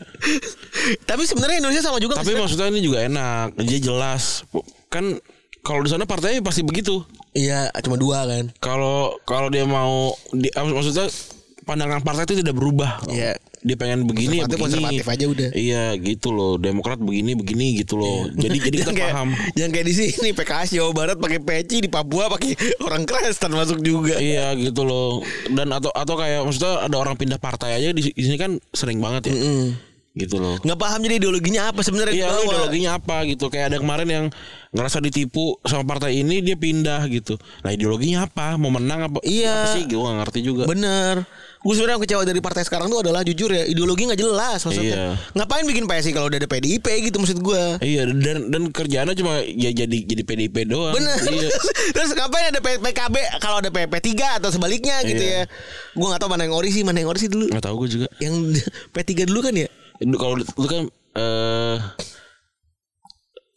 Tapi sebenarnya Indonesia sama juga. Tapi maksudnya ini juga enak. Dia jelas. Kan kalau di sana partainya pasti begitu. iya cuma dua kan. Kalau kalau dia mau di, maksudnya pandangan partai itu tidak berubah. Iya. Dia pengen begini ya Konservatif, begini. konservatif aja udah. Iya gitu loh. Demokrat begini begini gitu loh. Jadi jadi kita kayak, paham. Jangan kayak di sini PKS Jawa Barat pakai peci di Papua pakai orang Kristen masuk juga. Iya gitu loh. Dan atau atau kayak maksudnya ada orang pindah partai aja di, di sini kan sering banget ya. Gitu loh. Nggak paham jadi ideologinya apa sebenarnya. Iya ideologinya apa gitu Kayak ada kemarin yang Ngerasa ditipu sama partai ini Dia pindah gitu Nah ideologinya apa Mau menang apa Iya. Apa sih gue gak ngerti juga Bener. Gue sebenarnya kecewa dari partai sekarang tuh adalah jujur ya ideologi nggak jelas maksudnya. Iya. Ngapain bikin PSI kalau udah ada PDIP gitu maksud gue. Iya dan dan kerjaannya cuma ya jadi jadi PDIP doang. Bener. Iya. Terus ngapain ada PKB kalau ada PP3 atau sebaliknya gitu Iya. ya. Gue gak tahu mana yang ori sih, mana yang ori sih dulu. Nggak tahu gue juga. Yang P3 dulu kan ya? Kalau lu kan eh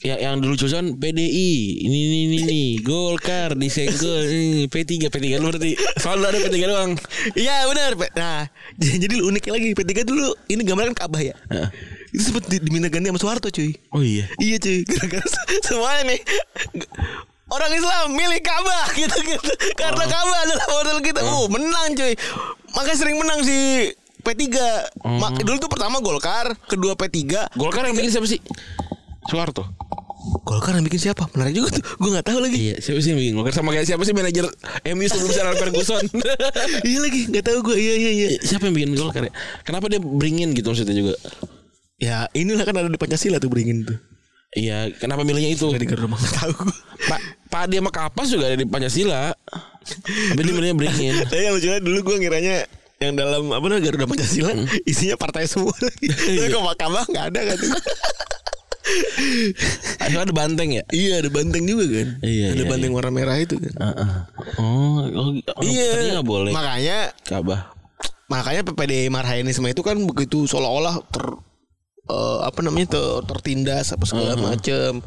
yang yang dulu jurusan PDI ini ini ini nih Golkar disenggol ini P3 P3 lu berarti selalu ada P3 doang Iya benar. Nah, jadi uniknya lagi P3 dulu ini gambar kan Ka'bah ya. Heeh. Itu sempat di- diminta ganti sama Soeharto cuy. oh iya Iya cuy, gara-gara se- semuanya nih orang Islam milih Ka'bah gitu gitu. Karena Ka'bah adalah model kita. Oh, menang cuy. Makanya sering menang si P3. Ma- dulu tuh pertama Golkar, kedua P3. Golkar yang bikin siapa sih Soeharto Golkar yang bikin siapa? Menarik juga tuh. Gue nggak tahu lagi. iya siapa sih yang bikin Golkar sama kayak siapa sih manajer MU sebelum Sir Ferguson iya lagi, nggak tahu gue. Iya iya iya. siapa yang bikin Golkar ya kenapa dia beringin gitu maksudnya juga Ya inilah kan ada di Pancasila tuh beringin tuh. iya kenapa milihnya itu Gak di rumah nggak tahu gue. Pak Pak dia sama Kapas juga ada di Pancasila tapi dia milihnya beringin Tapi yang lucunya dulu gue ngiranya yang dalam apa namanya Garuda Pancasila isinya partai semua lagi. Tapi kok Mahkamah nggak ada kan? Ayo ada banteng ya iya ada banteng juga kan. Iya, ada iya, banteng warna merah itu kan. Oh, oh, oh iya. nggak boleh. Makanya Kabah. makanya PPD Marhaenisme itu kan begitu seolah-olah ter eh, apa namanya ter, tertindas apa segala macem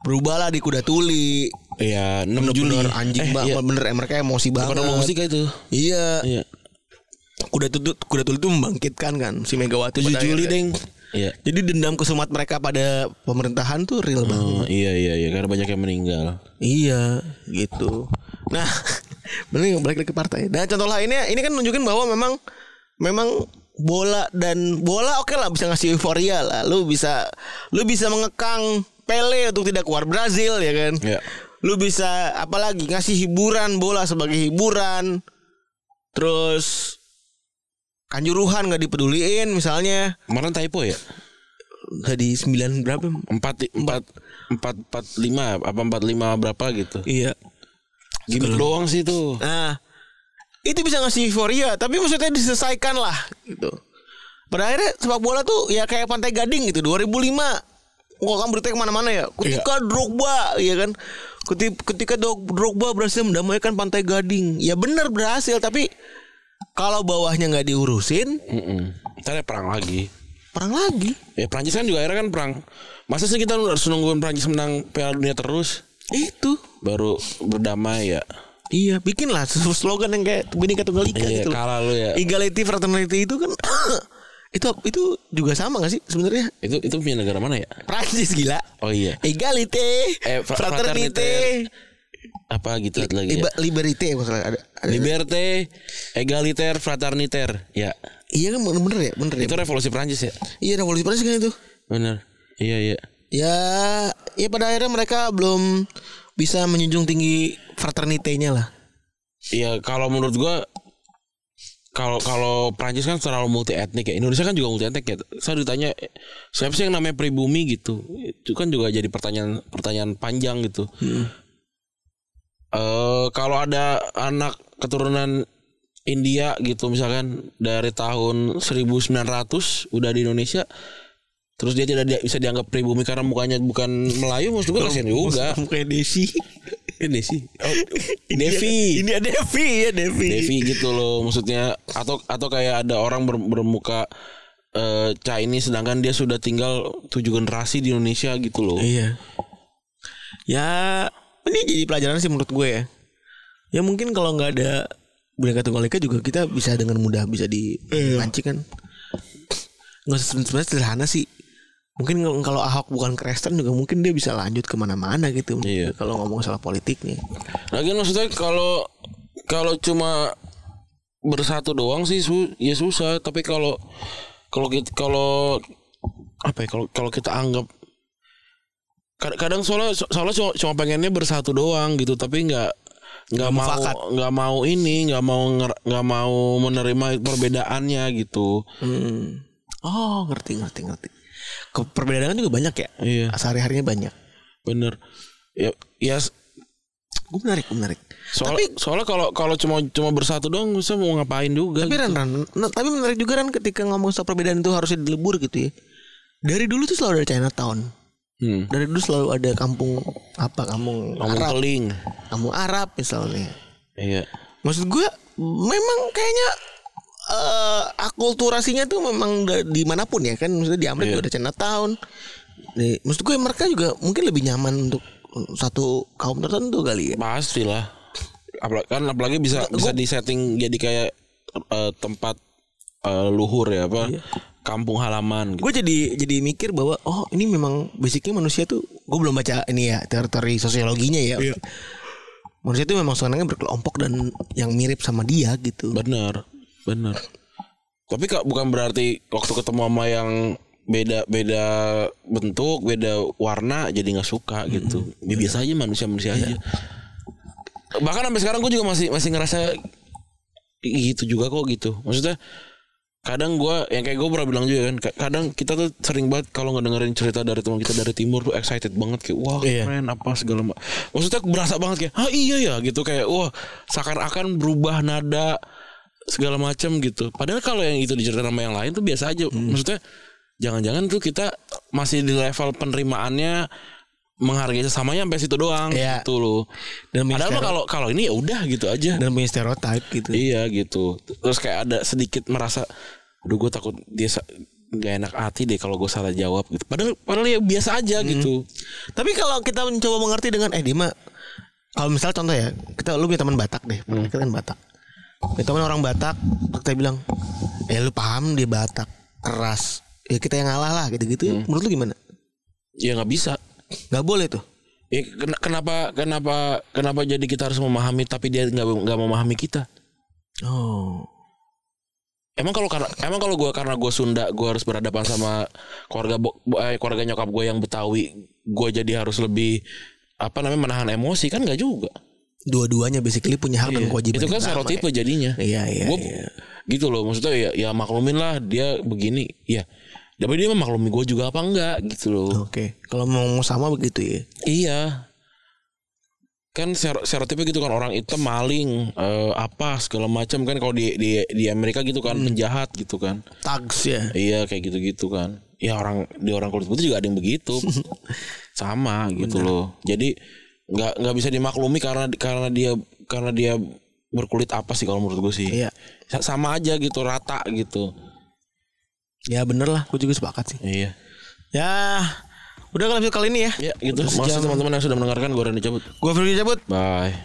berubahlah di kuda tuli Iya, 6 Juli. bener anjing eh, banget iya. bener mereka emosi banget Bukan ngomong musik itu. iya Iya. kuda tuli kuda tuli itu membangkitkan kan si Megawati 7 pada Juli, akhirnya. Deng. Iya. jadi dendam kesumat mereka pada pemerintahan tuh real banget Oh, iya iya iya karena banyak yang meninggal. Iya, gitu. Nah, bener balik lagi ke partai. Nah, contoh lainnya ini kan nunjukin bahwa memang memang bola dan bola oke lah bisa ngasih euforia lah. Lu bisa lu bisa mengekang Pele untuk tidak keluar Brazil ya kan. Iya. Lu bisa apalagi ngasih hiburan bola sebagai hiburan. Terus kanjuruhan nggak dipeduliin misalnya Kemarin typo ya? tadi 9 berapa? 4 4 4 45 apa 45 berapa gitu. Iya. Gimik doang sih tuh. Nah, itu bisa ngasih euforia, tapi maksudnya diselesaikan lah gitu. Pada akhirnya sepak bola tuh ya kayak Pantai Gading gitu 2005. Gua kan berita ke mana-mana ya. Ketika Drogba, ya kan. Ketika, Drogba berhasil mendamaikan Pantai Gading, ya benar berhasil, tapi kalau bawahnya nggak diurusin, Heeh. Ntar ada perang lagi. perang lagi. Ya Prancis kan juga akhirnya kan perang. Masa sih kita harus nungguin Prancis menang Piala Dunia terus Itu. baru berdamai ya? Iya, bikin lah slogan yang kayak Bhinneka Tunggal Ika Iya, gitu. loh. kalah lu ya. Equality, fraternity itu kan itu itu juga sama gak sih sebenarnya? Itu itu punya negara mana ya? Prancis gila. Oh iya. Egalite, Eh, fra- fraternité, Apa gitu lagi ya? Liberté masalah ada. ada. Liberté, egalitaire, fraternitaire. Ya. Iya kan bener, bener ya, bener ya. Itu revolusi Prancis ya? Iya revolusi Prancis kan itu. Bener. Iya iya. Ya, ya pada akhirnya mereka belum bisa menjunjung tinggi fraternité-nya lah. Iya kalau menurut gua kalau kalau Prancis kan terlalu multi etnik ya. Indonesia kan juga multi etnik ya. Saya ditanya siapa sih yang namanya pribumi gitu. Itu kan juga jadi pertanyaan pertanyaan panjang gitu. Eh kalau ada anak keturunan India gitu misalkan dari tahun 1900 udah di Indonesia terus dia tidak bisa dianggap pribumi karena mukanya bukan Melayu maksud gua kasihan juga. Kayak Desi. Ini sih. Oh, Devi. Ini ada Devi ya Devi. Devi gitu loh maksudnya atau atau kayak ada orang ber- bermuka eh Chinese sedangkan dia sudah tinggal tujuh generasi di Indonesia gitu loh. Iya. Ya, ini jadi pelajaran sih menurut gue ya. Ya mungkin kalau nggak ada Bhinneka Tunggal Ika juga kita bisa dengan mudah bisa dipancing kan. Nggak sebenarnya sederhana sih. Mungkin kalau- Ahok bukan Kristen juga mungkin dia bisa lanjut ke mana-mana gitu. Iya. Kalau ngomong soal politiknya. Lagian maksudnya kalau kalau cuma bersatu doang sih su ya susah tapi kalau kalau kalau apa ya kalau kalau kita anggap kadang soalnya soalnya cuma, cuma pengennya bersatu doang gitu tapi nggak nggak mau nggak mau ini nggak mau nggak mau menerima perbedaannya gitu Hmm. Oh, ngerti ngerti ngerti. Ke perbedaan juga banyak ya. iya Sehari-harinya banyak. bener ya ya Gue menarik, gue menarik. Soal, tapi soalnya kalau kalau cuma cuma bersatu doang bisa mau ngapain juga. tapi Ran, Ran, nah, tapi menarik juga kan ketika ngomong soal perbedaan itu harusnya dilebur gitu ya. Dari dulu tuh selalu ada Chinatown. Hmm. Dari dulu selalu ada kampung apa kampung Ngomong Arab, keling. kampung Arab misalnya. Iya. Maksud gue memang kayaknya eh akulturasinya tuh memang da- di mana pun ya kan maksudnya di Amerika Iya. juga ada Chinatown. Nih, maksud gue mereka juga mungkin lebih nyaman untuk satu kaum tertentu kali ya. Pastilah. Apalagi, kan apalagi bisa bisa disetting jadi kayak eh, tempat eh, luhur ya apa? Kampung halaman gitu. Gue jadi jadi mikir bahwa oh ini memang basicnya manusia tuh gue belum baca ini ya teori sosiologinya ya. Manusia itu memang sebenarnya berkelompok dan yang mirip sama dia gitu. Bener, bener. Tapi kak bukan berarti waktu ketemu sama yang beda beda bentuk, beda warna jadi nggak suka gitu. Ya, biasa aja manusia manusia aja. Bahkan sampai sekarang gue juga masih masih ngerasa gitu juga kok gitu. Maksudnya kadang gue yang kayak gue pernah bilang juga kan ka- kadang kita tuh sering banget kalau nggak dengerin cerita dari teman kita dari timur tuh excited banget kayak wah Iya. keren apa segala macam maksudnya berasa banget kayak ah iya ya gitu kayak wah seakan-akan berubah nada segala macam gitu padahal kalau yang itu diceritain sama yang lain tuh biasa aja Hmm. maksudnya jangan-jangan tuh kita masih di level penerimaannya menghargai sesamanya sampai situ doang Iya. gitu loh Dan padahal mah kalau kalau ini ya udah gitu aja dan punya stereotype gitu. Iya gitu. Terus kayak ada sedikit merasa, aduh gue takut dia nggak enak hati deh kalau gue salah jawab gitu. Padahal padahal ya biasa aja gitu. Tapi kalau kita mencoba mengerti dengan eh Dima kalau misalnya contoh ya, kita lu punya teman Batak deh, kita kan Batak. Punya teman orang Batak, kita bilang, "Eh lu paham dia Batak, keras." Ya kita yang ngalah lah gitu-gitu. Menurut lu gimana? Ya nggak bisa. Gak boleh tuh. Ya, ken- kenapa kenapa kenapa jadi kita harus memahami tapi dia nggak nggak memahami kita? Oh. Emang kalau karena emang kalau gue karena gue Sunda gue harus berhadapan sama keluarga eh, keluarga nyokap gue yang Betawi gue jadi harus lebih apa namanya menahan emosi kan nggak juga. Dua-duanya basically punya hak dan kewajiban. Itu kan stereotipe ya. jadinya. Iya, iya, Gua- iya. gitu loh maksudnya ya ya maklumin lah dia begini ya tapi dia memaklumi gue juga apa enggak gitu loh. Oke. Kalau mau sama begitu ya. iya. Kan stereotipnya gitu kan orang hitam maling eh, apa segala macam kan kalau di di di Amerika gitu kan penjahat gitu kan. Tags ya. iya kayak gitu gitu kan. Ya orang di orang kulit putih juga ada yang begitu. Sama gitu loh. Jadi nggak nggak bisa dimaklumi karena karena dia karena dia berkulit apa sih kalau menurut gue sih? Iya. Sa- sama aja gitu rata gitu Ya bener lah, gue juga sepakat sih. iya Ya, udah kalau kali ini ya. ya gitu makasih teman-teman yang sudah mendengarkan gue Randy cabut Gue Firly cabut. bye